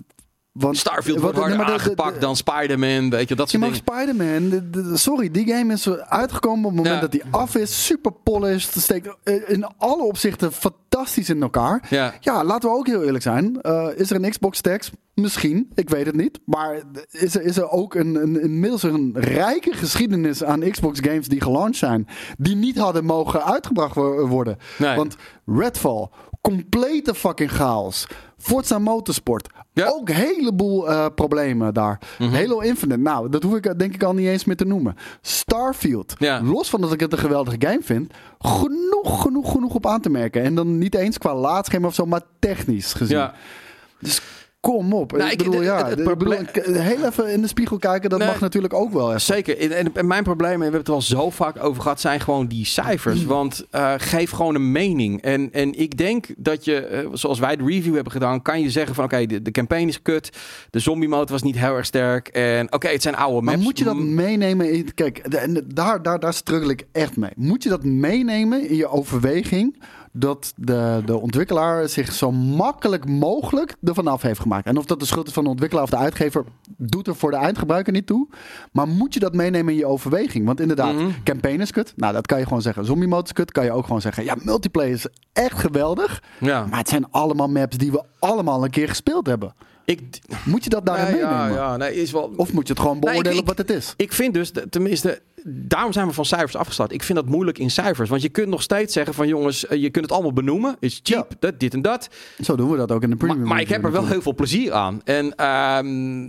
Want, Starfield wordt harder nee, maar de- de- aangepakt dan Spider-Man, weet je, dat soort dingen. Spider-Man, de- de- sorry, die game is uitgekomen op het moment Ja. dat die af is. Super polished, steekt eh, in alle opzichten fantastisch in elkaar. Ja. Ja, laten we ook heel eerlijk zijn. Eh, is er een Xbox tax? Misschien, ik weet het niet. Maar is er, is er ook een, een, inmiddels een rijke geschiedenis aan Xbox games die gelaunched zijn. Die niet hadden mogen uitgebracht wo- worden. Nee. Want Redfall, complete fucking chaos. Forza Motorsport, Ja. ook een heleboel eh, problemen daar. Mhm. Halo Infinite, nou, dat hoef ik denk ik al niet eens meer te noemen. Starfield, Ja. los van dat ik het een geweldige game vind, genoeg, genoeg, genoeg op aan te merken. En dan niet eens qua laadscherm of zo, maar technisch gezien. Ja. Dus kom op. Nou, ik bedoel, ja, het- het ik bedoel, probleem- heel even in de spiegel kijken, dat Nee. mag natuurlijk ook wel even. Zeker. En, en- mijn probleem, en we hebben het al zo vaak over gehad, zijn gewoon die cijfers. Want eh, geef gewoon een mening. En, en ik denk dat je, eh, zoals wij de review hebben gedaan, kan je zeggen van oké, de, de campaign is kut. De zombie mode was niet heel erg sterk. En oké, het zijn oude maps. Maar moet je dat Mm, meenemen? In, kijk, de- daar, daar, daar struggle ik echt mee. Moet je dat meenemen in je overweging dat de, de ontwikkelaar zich zo makkelijk mogelijk ervan af heeft gemaakt? En of dat de schuld is van de ontwikkelaar of de uitgever, doet er voor de eindgebruiker niet toe. Maar moet je dat meenemen in je overweging? Want inderdaad, Mhm. campaign is kut. Nou, dat kan je gewoon zeggen. Zombie mode is kut. Kan je ook gewoon zeggen. Ja, multiplayer is echt geweldig. Ja. Maar het zijn allemaal maps die we allemaal een keer gespeeld hebben. Ik, Moet je dat daarin nee, meenemen? ja, ja, nee, is wel... Of moet je het gewoon Nee, ik- beoordelen wat het is? Ik vind dus, tenminste, daarom zijn we van cijfers afgestapt. Ik vind dat moeilijk in cijfers. Want je kunt nog steeds zeggen van jongens, eh, je kunt het allemaal benoemen. Is cheap, dat, dit en dat. Zo doen we dat ook in de premium. maar ik heb er wel heel veel plezier aan. En ehm,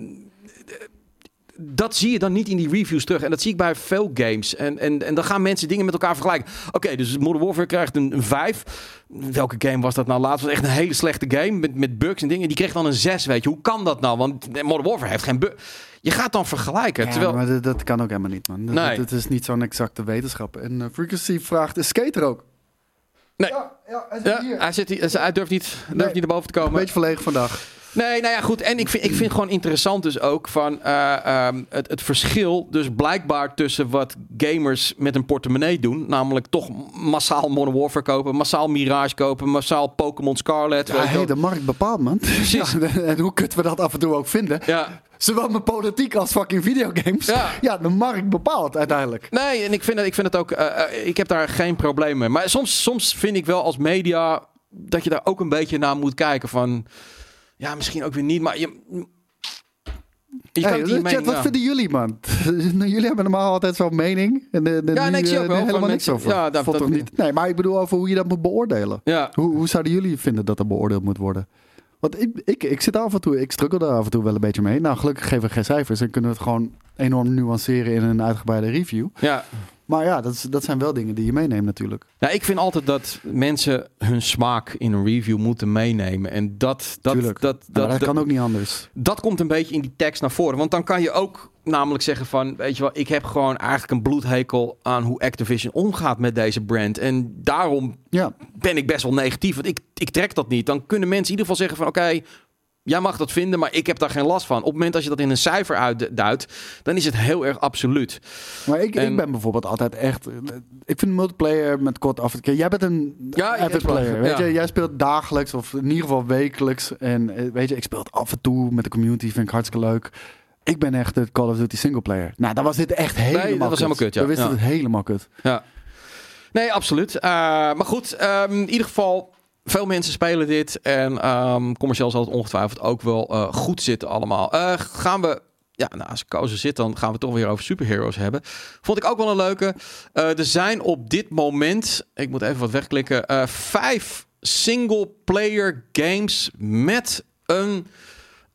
dat zie je dan niet in die reviews terug. En dat zie ik bij veel games. En, en, en dan gaan mensen dingen met elkaar vergelijken. Oké, dus Modern Warfare krijgt een, een 5. Welke game was dat nou laatst? was echt een hele slechte game met, met bugs en dingen. Die kreeg dan een 6, weet je. Hoe kan dat nou? Want Modern Warfare heeft geen bug. Je gaat dan vergelijken. Ja, terwijl... maar dat, dat kan ook helemaal niet, man. Dat, Nee. dat is niet zo'n exacte wetenschap. En eh, Frequency vraagt, is Skater ook? Nee. Ja, ja, hij zit Ja, hij, zit, hier- hij durft niet, durft Nee. niet naar boven te Een komen. beetje verlegen vandaag. Nee, nou ja, goed. En ik vind, ik vind gewoon interessant dus ook van eh, ehm, het, het verschil dus blijkbaar tussen wat gamers met een portemonnee doen. Namelijk toch massaal Modern Warfare kopen, massaal Mirage kopen, massaal Pokémon Scarlet. Ja, hey, de markt bepaalt, man. Precies. Ja, en hoe kut we dat af en toe ook vinden. ja, Zowel met politiek als fucking videogames. Ja. Ja, de markt bepaalt uiteindelijk. nee, en ik vind het, ik vind het ook, eh, eh, ik heb daar geen probleem mee. Maar soms, soms vind ik wel als media dat je daar ook een beetje naar moet kijken van, ja, misschien ook weer niet, maar je... Hey, chat, mening- wat ja. vinden jullie, man? jullie hebben normaal altijd zo'n mening. En de, de, Ja, nu, nee, ik zie eh, ook wel helemaal niks over. ja, dat- toch niet. Nee, maar ik bedoel over hoe je dat moet beoordelen. Ja, Hoe, hoe zouden jullie vinden dat er beoordeeld moet worden? Want ik, ik, ik zit af en toe, ik struggle daar af en toe wel een beetje mee. Nou, gelukkig geven we geen cijfers en kunnen we het gewoon enorm nuanceren in een uitgebreide review. ja. Maar ja, dat, is, dat zijn wel dingen die je meeneemt natuurlijk. Nou, ik vind altijd dat mensen hun smaak in een review moeten meenemen. En dat, dat, Tuurlijk. dat, Maar dat, dat, dat, kan ook niet anders. dat komt een beetje in die tekst naar voren. Want dan kan je ook namelijk zeggen van... Weet je wel, ik heb gewoon eigenlijk een bloedhekel aan hoe Activision omgaat met deze brand. En daarom Ja, ben ik best wel negatief. Want ik, ik trek dat niet. Dan kunnen mensen in ieder geval zeggen van... Oké, jij mag dat vinden, maar ik heb daar geen last van. Op het moment dat je dat in een cijfer uitduidt... dan is het heel erg absoluut. maar ik, En- ik ben bijvoorbeeld altijd echt... Ik vind multiplayer met kort af. Jij bent een Ja, avid player, weet ja. je? Jij speelt dagelijks of in ieder geval wekelijks. En eh, weet je, ik speel het af en toe met de community, vind ik hartstikke leuk. Ik ben echt de Call of Duty singleplayer. Nou, dan was dit echt helemaal dat was kut. helemaal kut, ja. Dan wist Ja. het helemaal kut. Ja. Nee, absoluut. Eh, maar goed, ehm, in ieder geval, veel mensen spelen dit. En ehm, commercieel zal het ongetwijfeld ook wel eh, goed zitten allemaal. Eh, gaan we... Ja, nou, als Kozen zit, dan gaan we het toch weer over superheroes hebben. Vond ik ook wel een leuke. Eh, er zijn op dit moment, ik moet even wat wegklikken, vijf single-player games met een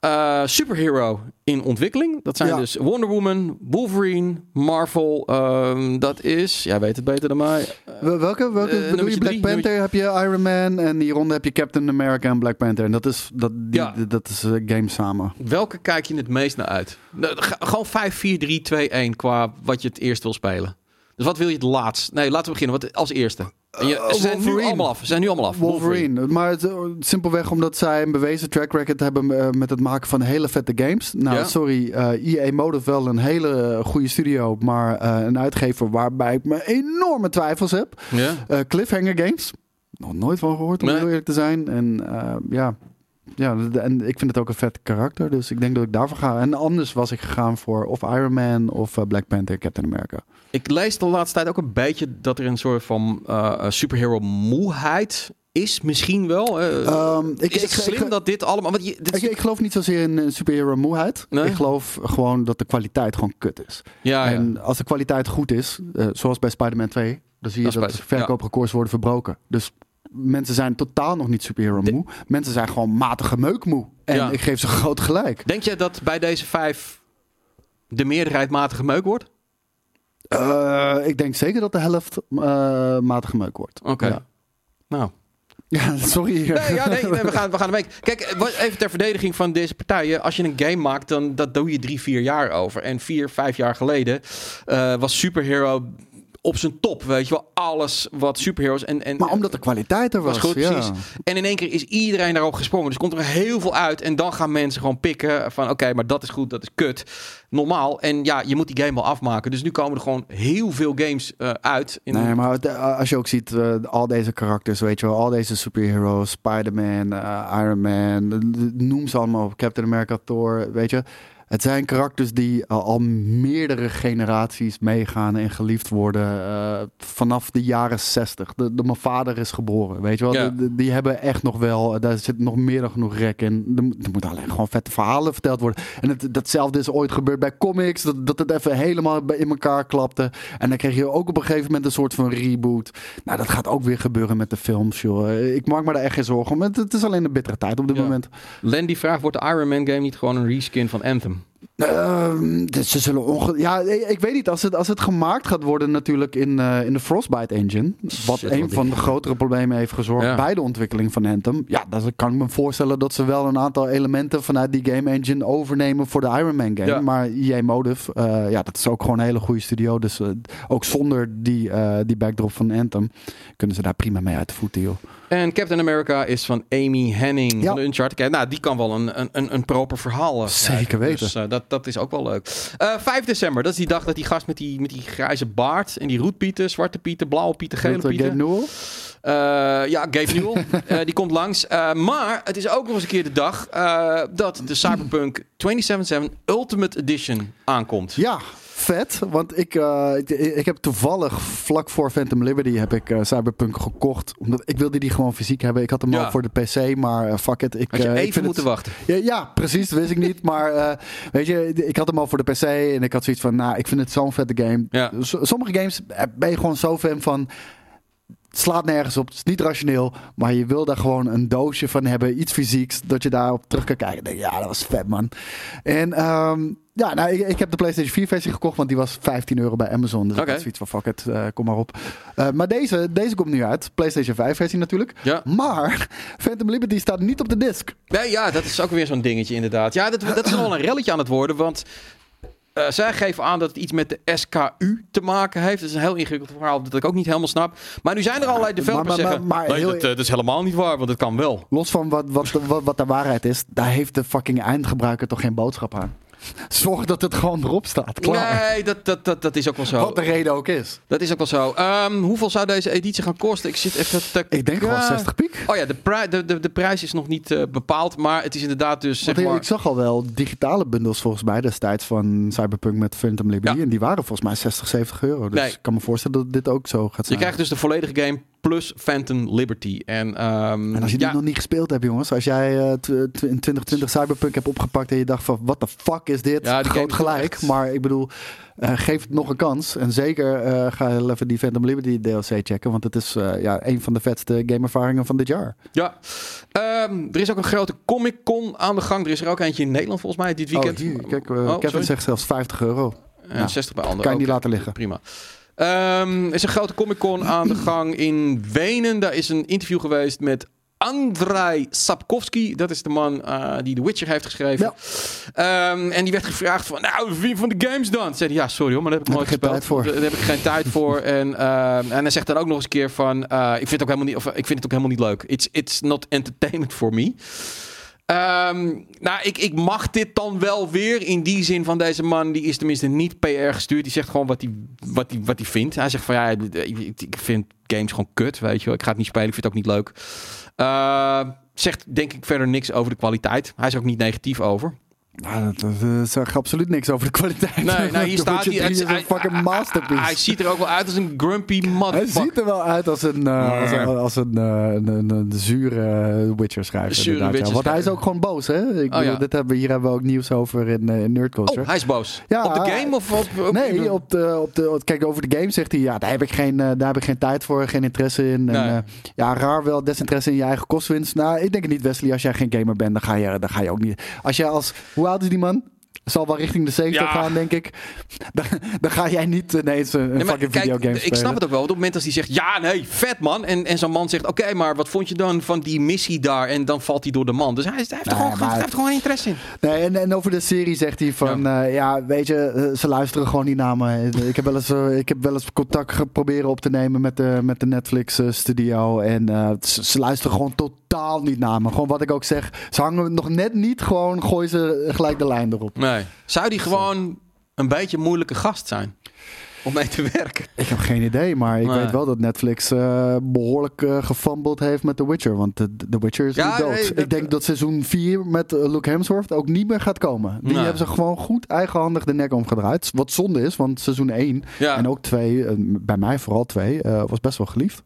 eh, superhero in ontwikkeling. Dat zijn Ja. dus Wonder Woman, Wolverine, Marvel. ehm, dat is, jij weet het beter dan mij. Wel- Welke? welke Eh, bedoel je Black drie, Panther? Heb je Iron Man en hieronder heb je Captain America en Black Panther. En dat is, dat, die, Ja. dat is eh, game samen. Welke kijk je het meest naar uit? Nou, Gewoon 5, 4, 3, 2, 1 qua wat je het eerst wil spelen. Dus wat wil je het laatst? Nee, laten we beginnen. Wat als eerste? Je, Eh, ze zijn nu allemaal af. Ze zijn nu allemaal af. Wolverine. Maar het, eh, simpelweg omdat zij een bewezen track record hebben eh, met het maken van hele vette games. Nou, Ja. sorry, eh EA Motive wel een hele goede studio, maar een uitgever waarbij ik me enorme twijfels heb. Ja. Cliffhanger Games. Nog nooit van gehoord, om Nee. heel eerlijk te zijn. En ja. Ja, en ik vind het ook een vet karakter, dus ik denk dat ik daarvoor ga. En anders was ik gegaan voor of Iron Man of Black Panther, Captain America. Ik lees de laatste tijd ook een beetje dat er een soort van eh superhero moeheid is. Misschien wel. Eh, Ehm, ik, is het ik- ik- slim dat dit allemaal... Want je, dit is- Ik, geloof niet zozeer in een superhero moeheid. Nee? Ik geloof gewoon dat de kwaliteit gewoon kut is. ja, ja. En als de kwaliteit goed is, eh, zoals bij Spider-Man 2, dan zie je Dat dat, verkooprecords worden verbroken. Dus mensen zijn totaal nog niet superhero De- moe. Mensen zijn gewoon matige meuk moe. En Ja. ik geef ze groot gelijk. Denk je dat bij deze vijf de meerderheid matige meuk wordt? Eh, ik denk zeker dat de helft eh, matige meuk wordt. Oké. Ja. Nou. Ja, sorry. Nee, ja, nee, nee, we, gaan, we gaan een week. Kijk, wat- even ter verdediging van deze partijen. Als je een game maakt, dan dat doe je drie, vier jaar over. En vier, vijf jaar geleden eh, was Superhero op zijn top. Weet je wel, alles wat superheroes en... en Maar omdat de kwaliteit er was. was goed, ja. precies. En in één keer is iedereen daarop gesprongen. Dus komt er heel veel uit. En dan gaan mensen gewoon pikken van... oké, maar dat is goed, dat is kut. Normaal. En ja, je moet die game wel afmaken. Dus nu komen er gewoon heel veel games eh, uit. In, Nee, maar als je ook ziet, eh, al deze karakters, weet je wel, al deze superheroes, Spider-Man, eh, Iron Man, noem ze allemaal op, Captain America, Thor, weet je. Het zijn karakters die al, al meerdere generaties meegaan en geliefd worden. eh, vanaf de jaren 60. De, de, mijn vader is geboren, weet je wel. Ja. De- de- die hebben echt nog wel, eh, daar zit nog meer dan genoeg rek in. Er, moet- moeten alleen gewoon vette verhalen verteld worden. En het, datzelfde is ooit gebeurd bij comics. Dat, dat het even helemaal in elkaar klapte. En dan kreeg je ook op een gegeven moment een soort van reboot. Nou, dat gaat ook weer gebeuren met de films, joh. Ik maak me daar echt geen zorgen om. Het, het is alleen een bittere tijd op dit Ja. moment. Len die vraagt, wordt de Iron Man game niet gewoon een reskin van Anthem? Dus ze zullen onge... Ja, ik weet niet. Als het, als het gemaakt gaat worden natuurlijk in, eh, in de Frostbite engine. Wat Shit, een wat van de grotere problemen heeft gezorgd Ja. bij de ontwikkeling van Anthem. Ja, dan kan ik me voorstellen dat ze wel een aantal elementen vanuit die game engine overnemen voor de Iron Man game. Ja. Maar EA Motive, eh, ja, dat is ook gewoon een hele goede studio. Dus eh, ook zonder die, die backdrop van Anthem kunnen ze daar prima mee uit de voeten, joh. En Captain America is van Amy Henning Ja. van Uncharted. Nou, die kan wel een, een, een, proper verhaal eh, Zeker schrijven. weten. Dus dat, dat is ook wel leuk. Eh 5 december, dat is die dag dat die gast met die, met die grijze baard... en die roetpieten, zwarte pieten, blauwe pieten, gele Dat, pieten... Gabe? Eh, ja, Gabe Newell. Die komt langs. Maar het is ook nog eens een keer de dag dat de Cyberpunk 2077 Ultimate Edition aankomt. Ja, vet. Want ik, eh, ik, ik heb toevallig vlak voor Phantom Liberty heb ik eh, Cyberpunk gekocht. Omdat ik wilde die gewoon fysiek hebben. Ik had hem Ja. al voor de PC, maar eh, fuck it. Ik, Had je ik even moeten het, wachten. Ja, ja, precies. Dat wist ik niet. Maar weet je, ik had hem al voor de PC. En ik had zoiets van, nou, ik vind het zo'n vette game. Ja. Sommige games ben je gewoon zo fan van... Het slaat nergens op, het is niet rationeel, maar je wil daar gewoon een doosje van hebben, iets fysieks, dat je daarop terug kan kijken. Ja, dat was vet, man. En ehm, ja, nou, ik, ik heb de PlayStation 4 versie gekocht, want die was 15 euro bij Amazon. Dus Oké. ik had zoiets van, fuck it, eh, kom maar op. Eh, maar deze, deze komt nu uit, PlayStation 5 versie natuurlijk. Ja. Maar Phantom Liberty staat niet op de disc. Nee, ja, dat is ook weer zo'n dingetje inderdaad. Ja, dat, dat is wel een relletje aan het worden, want eh, zij geven aan dat het iets met de SKU te maken heeft. Dat is een heel ingewikkeld verhaal dat ik ook niet helemaal snap. Maar nu zijn er allerlei developers maar- maar- zeggen, maar nee, dat, dat is helemaal niet waar, want het kan wel. Los van wat, wat, wat, wat de waarheid is, daar heeft de fucking eindgebruiker toch geen boodschap aan. Zorg dat het gewoon erop staat. Klaar. Nee, dat, dat, dat, dat is ook wel zo. Wat de reden ook is. Dat is ook wel zo. Ehm, hoeveel zou deze editie gaan kosten? Ik zit even te Ik denk gewoon Ja. 60 piek. Oh ja, de, pri- de, de, de prijs is nog niet eh, bepaald, maar het is inderdaad dus zeg Want maar... ik zag al wel digitale bundels volgens mij destijds van Cyberpunk met Phantom Liberty. Ja. En die waren volgens mij 60, 70 euro. Dus Nee. ik kan me voorstellen dat dit ook zo gaat Je zijn. krijgt dus de volledige game plus Phantom Liberty. En, ehm, en als je die ja, nog niet gespeeld hebt, jongens. Als jij tw- in 2020 Cyberpunk hebt opgepakt en je dacht van, what the fuck is dit? Ja, die Groot gelijk. echt- Maar ik bedoel, eh, geef het nog een kans. En zeker eh, ga heel even die Phantom Liberty DLC checken. Want het is eh, ja, een van de vetste gameervaringen van dit jaar. ja. Ehm, er is ook een grote Comic Con aan de gang. Er is er ook eentje in Nederland volgens mij dit weekend. Oh, hier, kijk, Oh, Kevin sorry. zegt zelfs 50 euro. En Nou, 60 bij anderen. Kan je niet Oké, laten liggen. Prima. Ehm, er is een grote Comic Con aan de gang in Wenen. Daar is een interview geweest met Andrei Sapkowski. Dat is de man eh, die The Witcher heeft geschreven. Ehm, en die werd gevraagd van, nou, je van de games dan? Zei hij, ja, sorry hoor, maar daar heb ik nooit gespeeld. tijd voor. Daar heb ik geen tijd voor. En, ehm, en hij zegt dan ook nog eens een keer van, eh, ik, vind het ook helemaal niet, of, ik vind het ook helemaal niet leuk. It's, it's not entertainment for me. Ehm, nou, ik, ik mag dit dan wel weer in die zin van deze man. Die is tenminste niet PR gestuurd. Die zegt gewoon wat hij, wat hij, wat hij vindt. Hij zegt van ja, ik, ik vind games gewoon kut, weet je wel. Ik ga het niet spelen, ik vind het ook niet leuk. Eh, zegt denk ik verder niks over de kwaliteit. Hij is ook niet negatief over. Nou, dat, dat, dat zegt absoluut niks over de kwaliteit. Nee, nou, hier staat Witcher hij. 3 is een fucking masterpiece. Hij ziet er ook wel uit als een grumpy Hij motherfucker. ziet er wel uit als een, eh, als een, als een, eh, een, een, een zure Witcher-schrijver. Zure inderdaad, ja. Want hij is ook gewoon boos, hè? Ik Oh, ja. dit hebben hier hebben we ook nieuws over in, eh, in Nerd Culture. Oh, hij is boos. Ja, op de game of op... op nee, op de, op de, kijk, over de game zegt hij, ja, daar heb ik geen, eh, daar heb ik geen tijd voor, geen interesse in. Nee. eh, ja, raar wel, desinteresse in je eigen kostwinst. Nou, ik denk het niet, Wesley. Als jij geen gamer bent, dan ga je, dan ga je ook niet. Als jij als, hoe oud is die man? Zal wel richting de 70 Ja. gaan, denk ik. Dan, dan ga jij niet ineens een, een Nee, fucking kijk, videogame ik spelen. snap het ook wel. Want op het moment dat hij zegt, ja, nee, vet man. En, en zo'n man zegt, oké, maar wat vond je dan van die missie daar? En dan valt hij door de man. Dus hij, heeft, er Nee, gewoon, maar- hij heeft er gewoon interesse in. Nee, en, en over de serie zegt hij van, ja, ja weet je, eh, ze luisteren gewoon niet naar me. Ik heb wel eens, eh, ik heb wel eens contact geprobeerd op te nemen met de, met de Netflix eh, studio. En eh, ze, ze luisteren gewoon totaal niet naar me. Gewoon wat ik ook zeg, ze hangen nog net niet, gewoon gooien ze gelijk de lijn erop. Nee. Zou die gewoon een beetje een moeilijke gast zijn? om mee te werken. Ik heb geen idee, maar ik Nee. weet wel dat Netflix eh, behoorlijk eh gefumbled heeft met The Witcher. Want The, The Witcher is Ja, niet dood. nee, dat- ik denk dat seizoen 4 met eh, Luke Hemsworth ook niet meer gaat komen. Die Nee. hebben ze gewoon goed eigenhandig de nek omgedraaid. Wat zonde is, want seizoen 1 Ja, en ook 2, eh, bij mij vooral 2, eh, was best wel geliefd.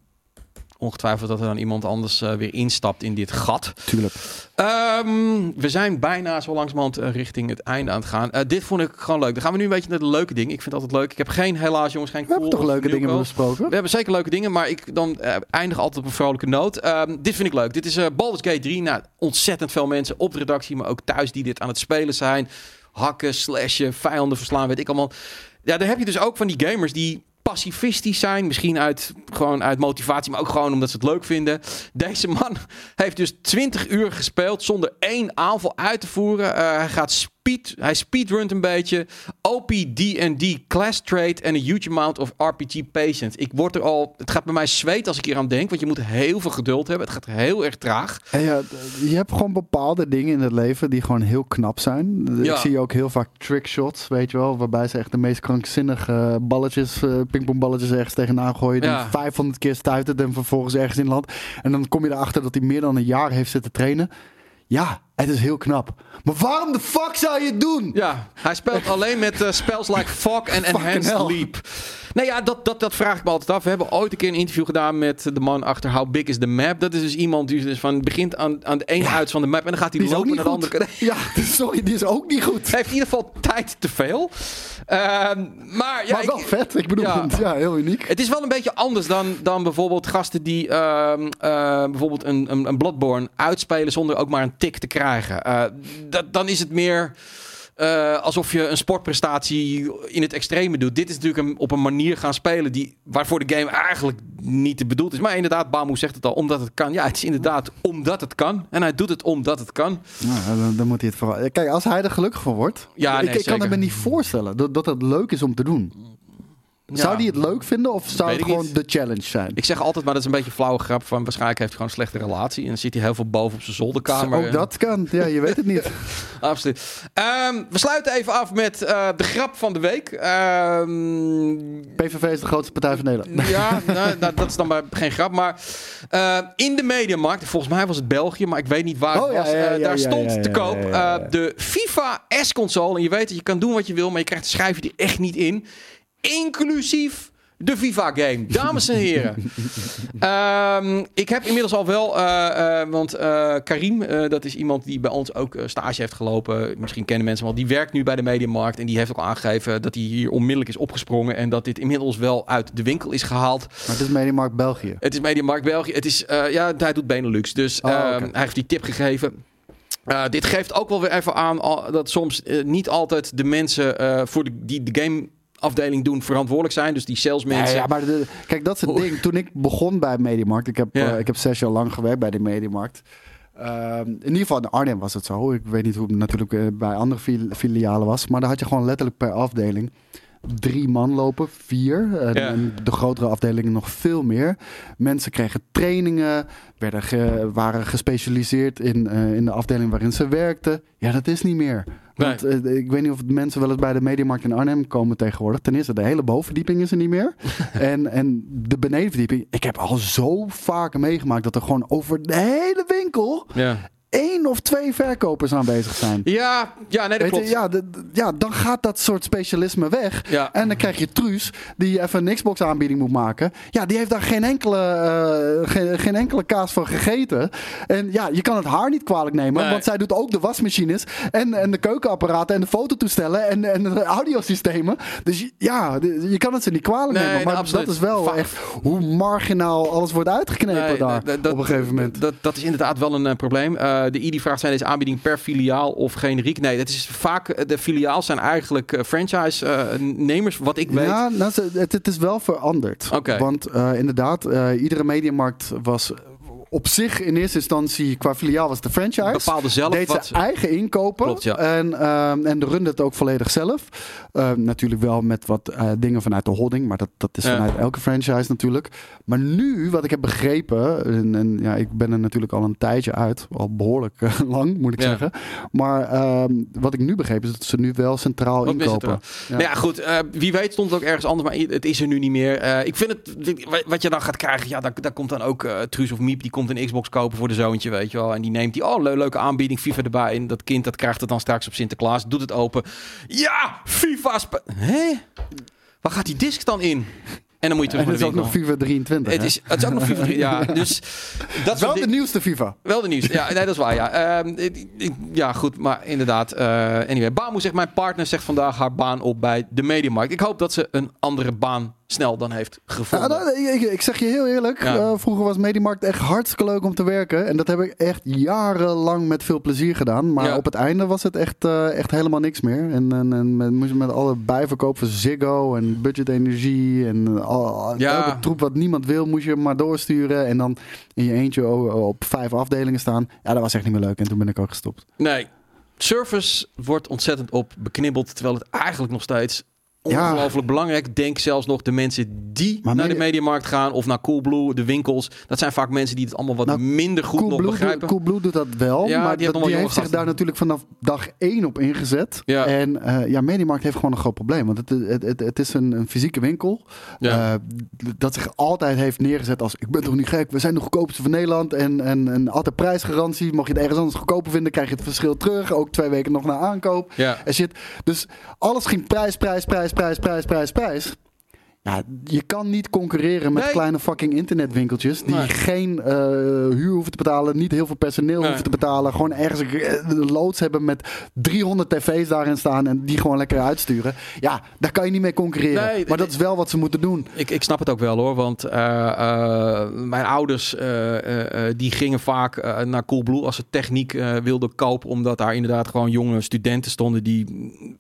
Ongetwijfeld dat er dan iemand anders eh, weer instapt in dit gat. Tuurlijk. Ehm, we zijn bijna zo langzamerhand eh, richting het einde aan het gaan. Eh, dit vond ik gewoon leuk. Dan gaan we nu een beetje naar de leuke dingen. Ik vind het altijd leuk. Ik heb geen, helaas jongens, geen We hebben toch leuke dingen besproken? We hebben zeker leuke dingen, maar ik dan eindig altijd op een vrolijke noot. Ehm, dit vind ik leuk. Dit is Baldur's Gate 3. Nou, ontzettend veel mensen op de redactie, maar ook thuis die dit aan het spelen zijn. Hakken, slashen, vijanden verslaan, weet ik allemaal. Ja, dan heb je dus ook van die gamers die pacifistisch zijn. Misschien uit, gewoon uit motivatie, maar ook gewoon omdat ze het leuk vinden. Deze man heeft dus 20 uur gespeeld zonder één aanval uit te voeren. Eh, hij gaat speed, hij speedrunt een beetje. OP D&D class trait en een huge amount of RPG patience. Ik word er al, het gaat bij mij zweet als ik hier aan denk, want je moet heel veel geduld hebben. Het gaat heel erg traag. En ja, je hebt gewoon bepaalde dingen in het leven die gewoon heel knap zijn. Ja. Ik zie ook heel vaak trickshots, weet je wel. Waarbij ze echt de meest krankzinnige balletjes, eh pingpongballetjes ergens tegenaan gooien. Die Ja. 500 keer stuiten en vervolgens ergens in land. En dan kom je erachter dat hij meer dan een jaar heeft zitten trainen. Ja, het is heel knap. Maar waarom de fuck zou je het doen? Ja, hij speelt alleen met eh, spells like Fog en Enhanced. Leap. Nou ja, dat, dat, dat vraag ik me altijd af. We hebben ooit een keer een interview gedaan met de man achter How Big is the Map. Dat is dus iemand die dus van begint aan, aan de ene uits van de map en dan gaat hij lopen niet naar de andere kant. Ja, sorry, die is ook niet goed. Hij heeft in ieder geval tijd te veel. Ehm, maar ja, maar wel ik- vet. Ik bedoel, Ja. ja, heel uniek. het is wel een beetje anders dan, dan bijvoorbeeld gasten die ehm, eh, bijvoorbeeld een, een, een Bloodborne uitspelen zonder ook maar een tik te krijgen. Eh, dat, dan is het meer eh, alsof je een sportprestatie in het extreme doet. Dit is natuurlijk een, op een manier gaan spelen die, waarvoor de game eigenlijk niet bedoeld is. Maar inderdaad, Bamu zegt het al, omdat het kan. Ja, het is inderdaad omdat het kan. En hij doet het omdat het kan. Nou, dan, dan moet hij het vooral. Kijk, als hij er gelukkig van wordt. Ja, ik, nee, ik kan het me niet voorstellen dat, dat het leuk is om te doen. Zou die het leuk vinden of zou Weet het gewoon niet. de challenge zijn? Ik zeg altijd, maar dat is een beetje een flauwe grap van waarschijnlijk heeft hij gewoon een slechte relatie. En dan zit hij heel veel boven op zijn zolderkamer. Ook dat kan. Ja, je weet het niet. Absoluut. Ehm, we sluiten even af met eh, de grap van de week. Ehm, PVV is de grootste partij van Nederland. ja, nou, nou, dat is dan maar geen grap. Maar eh, in de mediamarkt, volgens mij was het België, maar ik weet niet waar Oh, het was. ja, daar stond te koop de FIFA S-console. En je weet dat je kan doen wat je wil, maar je krijgt de schijfje die echt niet in. Inclusief de FIFA-game. Dames en heren. Ehm, ik heb inmiddels al wel, eh, want eh, Karim, dat is iemand die bij ons ook stage heeft gelopen. Misschien kennen mensen hem al. Die werkt nu bij de Mediamarkt en die heeft ook aangegeven dat hij hier onmiddellijk is opgesprongen en dat dit inmiddels wel uit de winkel is gehaald. Maar het is Mediamarkt België. Het is Mediamarkt België. Het is, ja, hij doet Benelux. Dus Oh, ehm, hij heeft die tip gegeven. Dit geeft ook wel weer even aan dat soms niet altijd de mensen voor de, die de game afdeling doen verantwoordelijk zijn. Dus die salesmensen. Ja, ja, maar de- kijk, dat is het ding. Toen ik begon bij Mediamarkt, ik heb, Ja. eh, ik heb zes jaar lang gewerkt bij de Mediamarkt. Ehm, in ieder geval in Arnhem was het zo. Ik weet niet hoe het natuurlijk eh, bij andere fil- filialen was. Maar daar had je gewoon letterlijk per afdeling drie man lopen, vier. En, Ja. en de grotere afdelingen nog veel meer. Mensen kregen trainingen, werden ge- waren gespecialiseerd in, eh, in de afdeling waarin ze werkten. Ja, dat is niet meer. Want eh, ik weet niet of mensen wel eens bij de Mediamarkt in Arnhem komen tegenwoordig. Ten eerste, de hele bovenverdieping is er niet meer. en, en de benedenverdieping. Ik heb al zo vaak meegemaakt dat er gewoon over de hele winkel ja. Één of twee verkopers aanwezig zijn. Ja, ja, nee, dat je, klopt. ja, de- ja, dan gaat dat soort specialisme weg. Ja. En dan krijg je Truus, die even een Xbox aanbieding moet maken. Ja, die heeft daar geen enkele, eh, geen, geen enkele kaas van gegeten. En ja, je kan het haar niet kwalijk nemen. Nee. Want zij doet ook de wasmachines. En, en de keukenapparaten en de fototoestellen. En, en de audiosystemen. Dus ja, je kan het ze niet kwalijk Nee, nemen. Maar absoluut. dat is wel Va- echt hoe marginaal alles wordt uitgeknepen Nee, daar. op een gegeven moment. Dat, dat is inderdaad wel een eh, probleem. Eh, de ID vraagt zijn deze aanbieding per filiaal of generiek? Nee, het is vaak eh, de filiaals zijn eigenlijk eh, franchise-nemers, wat ik weet. Ja, nou, het, het is wel veranderd. Oké. Want eh, inderdaad, eh, iedere mediamarkt was op zich in eerste instantie qua filiaal was de franchise. Bepaalde zelf deed wat- zijn eigen inkopen. Klopt, ja. En, ehm en runde het ook volledig zelf. Ehm, natuurlijk wel met wat eh, dingen vanuit de holding. Maar dat, dat is Ja. vanuit elke franchise natuurlijk. Maar nu, wat ik heb begrepen. En, en ja, ik ben er natuurlijk al een tijdje uit. Al behoorlijk eh, lang, moet ik Ja. zeggen. Maar ehm, wat ik nu begreep is dat ze nu wel centraal Wat inkopen. Ja. Nou ja, goed. eh, wie weet stond het ook ergens anders, maar het is er nu niet meer. Ik vind het, wat je dan gaat krijgen, ja, daar, daar komt dan ook Truus of Miep, die komt een Xbox kopen voor de zoontje, weet je wel. En die neemt die, oh, le- leuke aanbieding, FIFA erbij. En dat kind, dat krijgt het dan straks op Sinterklaas, doet het open. Ja, FIFA Hé? Waar gaat die disc dan in? En dan moet je En terug het naar is de ook winkel. nog FIFA 23. het, is, het is ook nog FIFA 3, ja. Dus dat Wel de nieuwste FIFA. wel de nieuws. Ja, nee, dat is waar. Ja, Ehm, ja goed. Maar inderdaad. eh anyway, Bamu zegt: Mijn partner zegt vandaag haar baan op bij de Mediamarkt. Ik hoop dat ze een andere baan snel dan heeft Ja, gevonden. nou, ik, ik zeg je heel eerlijk. Ja. eh, vroeger was Mediamarkt echt hartstikke leuk om te werken. En dat heb ik echt jarenlang met veel plezier gedaan. Maar Ja. op het einde was het echt, eh, echt helemaal niks meer. En, en, en met, moest je met alle bijverkoop van Ziggo en budgetenergie. En al, al- Ja. elke troep wat niemand wil, moest je maar doorsturen. En dan in je eentje op vijf afdelingen staan. Ja, dat was echt niet meer leuk. En toen ben ik ook gestopt. Nee. Service wordt ontzettend op beknibbeld. Terwijl het eigenlijk nog steeds Ja. ongelooflijk belangrijk. Denk zelfs nog de mensen die Maar naar de media- Mediamarkt gaan. Of naar Coolblue, de winkels. Dat zijn vaak mensen die het allemaal wat Nou, minder goed nog Coolblue, begrijpen. doet- Coolblue doet dat wel. Ja, maar die heeft nog dat- die heeft zich daar natuurlijk vanaf dag één op ingezet. Ja. En eh, ja, Mediamarkt heeft gewoon een groot probleem. Want het, het, het, het is een, een fysieke winkel. Ja. eh, dat zich altijd heeft neergezet als... Ik ben toch niet gek, we zijn de goedkoopste van Nederland. En, en, en altijd prijsgarantie. Mocht je het ergens anders goedkoper vinden, krijg je het verschil terug. Ook twee weken nog na aankoop. ja. En shit. Dus alles ging prijs, prijs, prijs, prijs, prijs, prijs, prijs. Ja, je kan niet concurreren met Nee. kleine fucking internetwinkeltjes die Nee. geen eh, huur hoeven te betalen, niet heel veel personeel Nee. hoeven te betalen, gewoon ergens eh, loods hebben met 300 tv's daarin staan en die gewoon lekker uitsturen. Ja, daar kan je niet mee concurreren. Maar dat is wel wat ze moeten doen. Ik, ik snap het ook wel hoor, want eh, mijn ouders die gingen vaak naar Coolblue als ze techniek wilden kopen, omdat daar inderdaad gewoon jonge studenten stonden die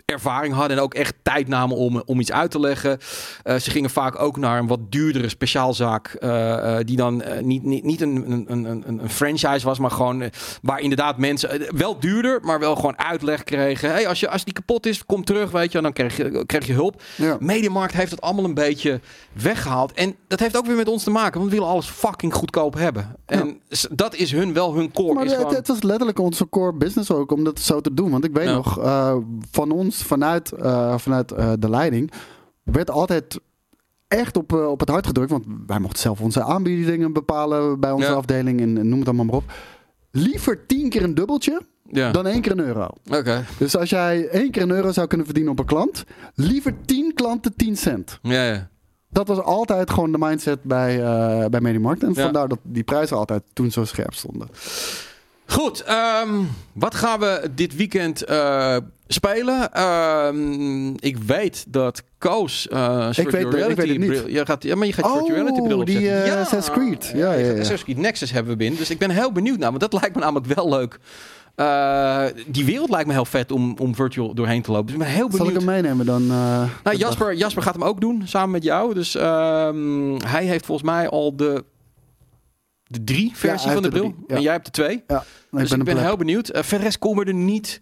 ervaring hadden en ook echt tijd namen om, om iets uit te leggen. Ze gingen vaak ook naar een wat duurdere speciaalzaak, eh, eh, die dan eh, niet, niet, niet een, een, een, een, een franchise was, maar gewoon waar inderdaad mensen wel duurder, maar wel gewoon uitleg kregen. Hey, als, je, als die kapot is, kom terug, weet je, dan krijg je, krijg je hulp. Ja. Mediamarkt heeft het allemaal een beetje weggehaald. En dat heeft ook weer met ons te maken, want we willen alles fucking goedkoop hebben. En dat is hun wel hun core. Maar is het, gewoon- het was letterlijk onze core business ook om dat zo te doen. Want ik weet Ja. nog, van ons, vanuit, vanuit de leiding, werd altijd echt op, eh, op het hart gedrukt. Want wij mochten zelf onze aanbiedingen bepalen bij onze Ja. afdeling en, en noem het allemaal maar op. Liever tien keer een dubbeltje ja. dan één keer een euro. Oké. Dus als jij één keer een euro zou kunnen verdienen op een klant, liever tien klanten 10 cent. Ja, ja. Dat was altijd gewoon de mindset bij, eh bij Mediamarkt. En vandaar dat die prijzen altijd toen zo scherp stonden. Goed, ehm, wat gaan we dit weekend eh, spelen? Ehm, ik weet dat Koos eh Ik weet het- ik weet het niet. bril- Je gaat, ja, maar je gaat Oh, virtual reality bril die, opzetten. eh, Assassin's Creed. Ja, ja, ja. Assassin's Creed Nexus hebben we binnen. Dus ik ben heel benieuwd naar. Want dat lijkt me namelijk wel leuk. Die wereld lijkt me heel vet om, om virtual doorheen te lopen. Dus ik ben heel Zal benieuwd. ik hem meenemen dan? eh, Nou, Jasper, Jasper gaat hem ook doen, samen met jou. Dus ehm, hij heeft volgens mij al de, de drie versie van de bril. En jij hebt de twee. Ja, dus ik ben, heel benieuwd. Uh, verder rest komen er niet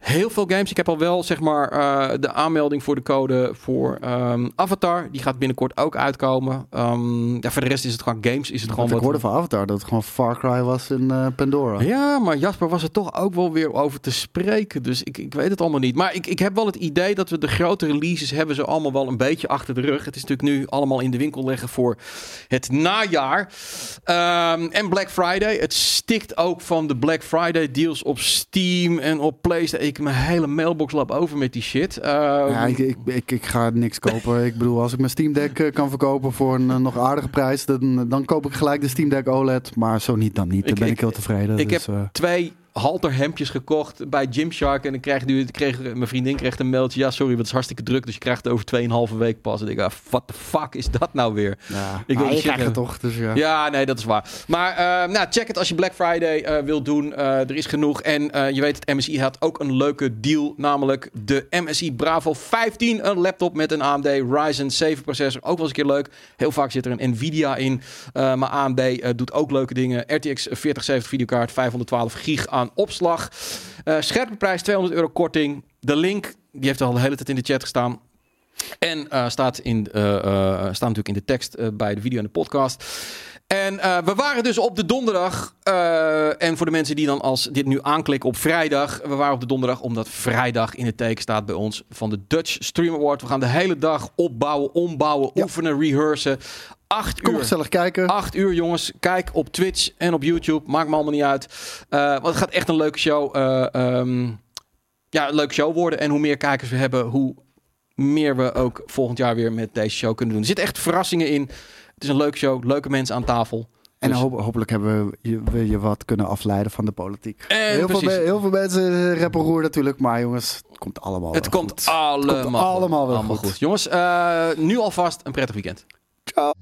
heel veel games. Ik heb al wel, zeg maar, eh, de aanmelding voor de code voor ehm, Avatar. Die gaat binnenkort ook uitkomen. Ehm, ja, voor de rest is het gewoon games. Is het gewoon Want ik wat... hoorde van Avatar dat het gewoon Far Cry was in eh, Pandora. Ja, maar Jasper was er toch ook wel weer over te spreken. Dus ik, ik weet het allemaal niet. Maar ik, ik heb wel het idee dat we de grote releases hebben ze allemaal wel een beetje achter de rug. Het is natuurlijk nu allemaal in de winkel leggen voor het najaar. Ehm, en Black Friday. Het stikt ook van de Black Friday deals op Steam en op PlayStation. Ik mijn hele mailbox lap over met die shit. Ehm, Ja, ik, ik, ik, ik ga niks kopen. ik bedoel, als ik mijn Steam Deck eh, kan verkopen voor een eh, nog aardige prijs, dan, dan koop ik gelijk de Steam Deck OLED. Maar zo niet dan niet. Dan ben ik, heel tevreden. ik dus, heb eh, twee halterhemdjes gekocht bij Gymshark. En dan kreeg, nu, kreeg mijn vriendin kreeg een mailtje. Ja, sorry, wat is hartstikke druk. Dus je krijgt het over 2,5 week pas. En ik dacht, what the fuck is dat nou weer? Ja, Ik wil Ah, je shit krijgt het toch. Dus ja. Ja, nee, dat is waar. Maar eh, nou, check het als je Black Friday eh wilt doen. Eh, er is genoeg. En eh, je weet, het MSI had ook een leuke deal. Namelijk de MSI Bravo 15. Een laptop met een AMD Ryzen 7 processor. Ook wel eens een keer leuk. Heel vaak zit er een Nvidia in. Maar AMD doet ook leuke dingen. RTX 4070 videokaart. 512 gig aan opslag. Eh, scherpe prijs, 200 euro korting. De link, die heeft al de hele tijd in de chat gestaan. En eh, staat, in, eh, staat natuurlijk in de tekst bij de video en de podcast. En we waren dus op de donderdag. en voor de mensen die dan als dit nu aanklikken op vrijdag. We waren op de donderdag omdat vrijdag in het teken staat bij ons van de Dutch Stream Award. We gaan de hele dag opbouwen, ombouwen, Ja. oefenen, rehearsen. Acht Kom uur. gezellig kijken. Acht uur, jongens. Kijk op Twitch en op YouTube. Maakt me allemaal niet uit. Eh, want het gaat echt een leuke show. eh, ehm, ja, een leuke show worden. En hoe meer kijkers we hebben, hoe meer we ook volgend jaar weer met deze show kunnen doen. Er zitten echt verrassingen in. Het is een leuke show. Leuke mensen aan tafel. En Dus- hopelijk hebben we je, we je wat kunnen afleiden van de politiek. Heel, veel, heel veel mensen rappen roer natuurlijk. Maar jongens, het komt allemaal Het wel komt goed. allemaal, allemaal wel allemaal goed. goed. Jongens, eh, nu alvast een prettig weekend. Ciao.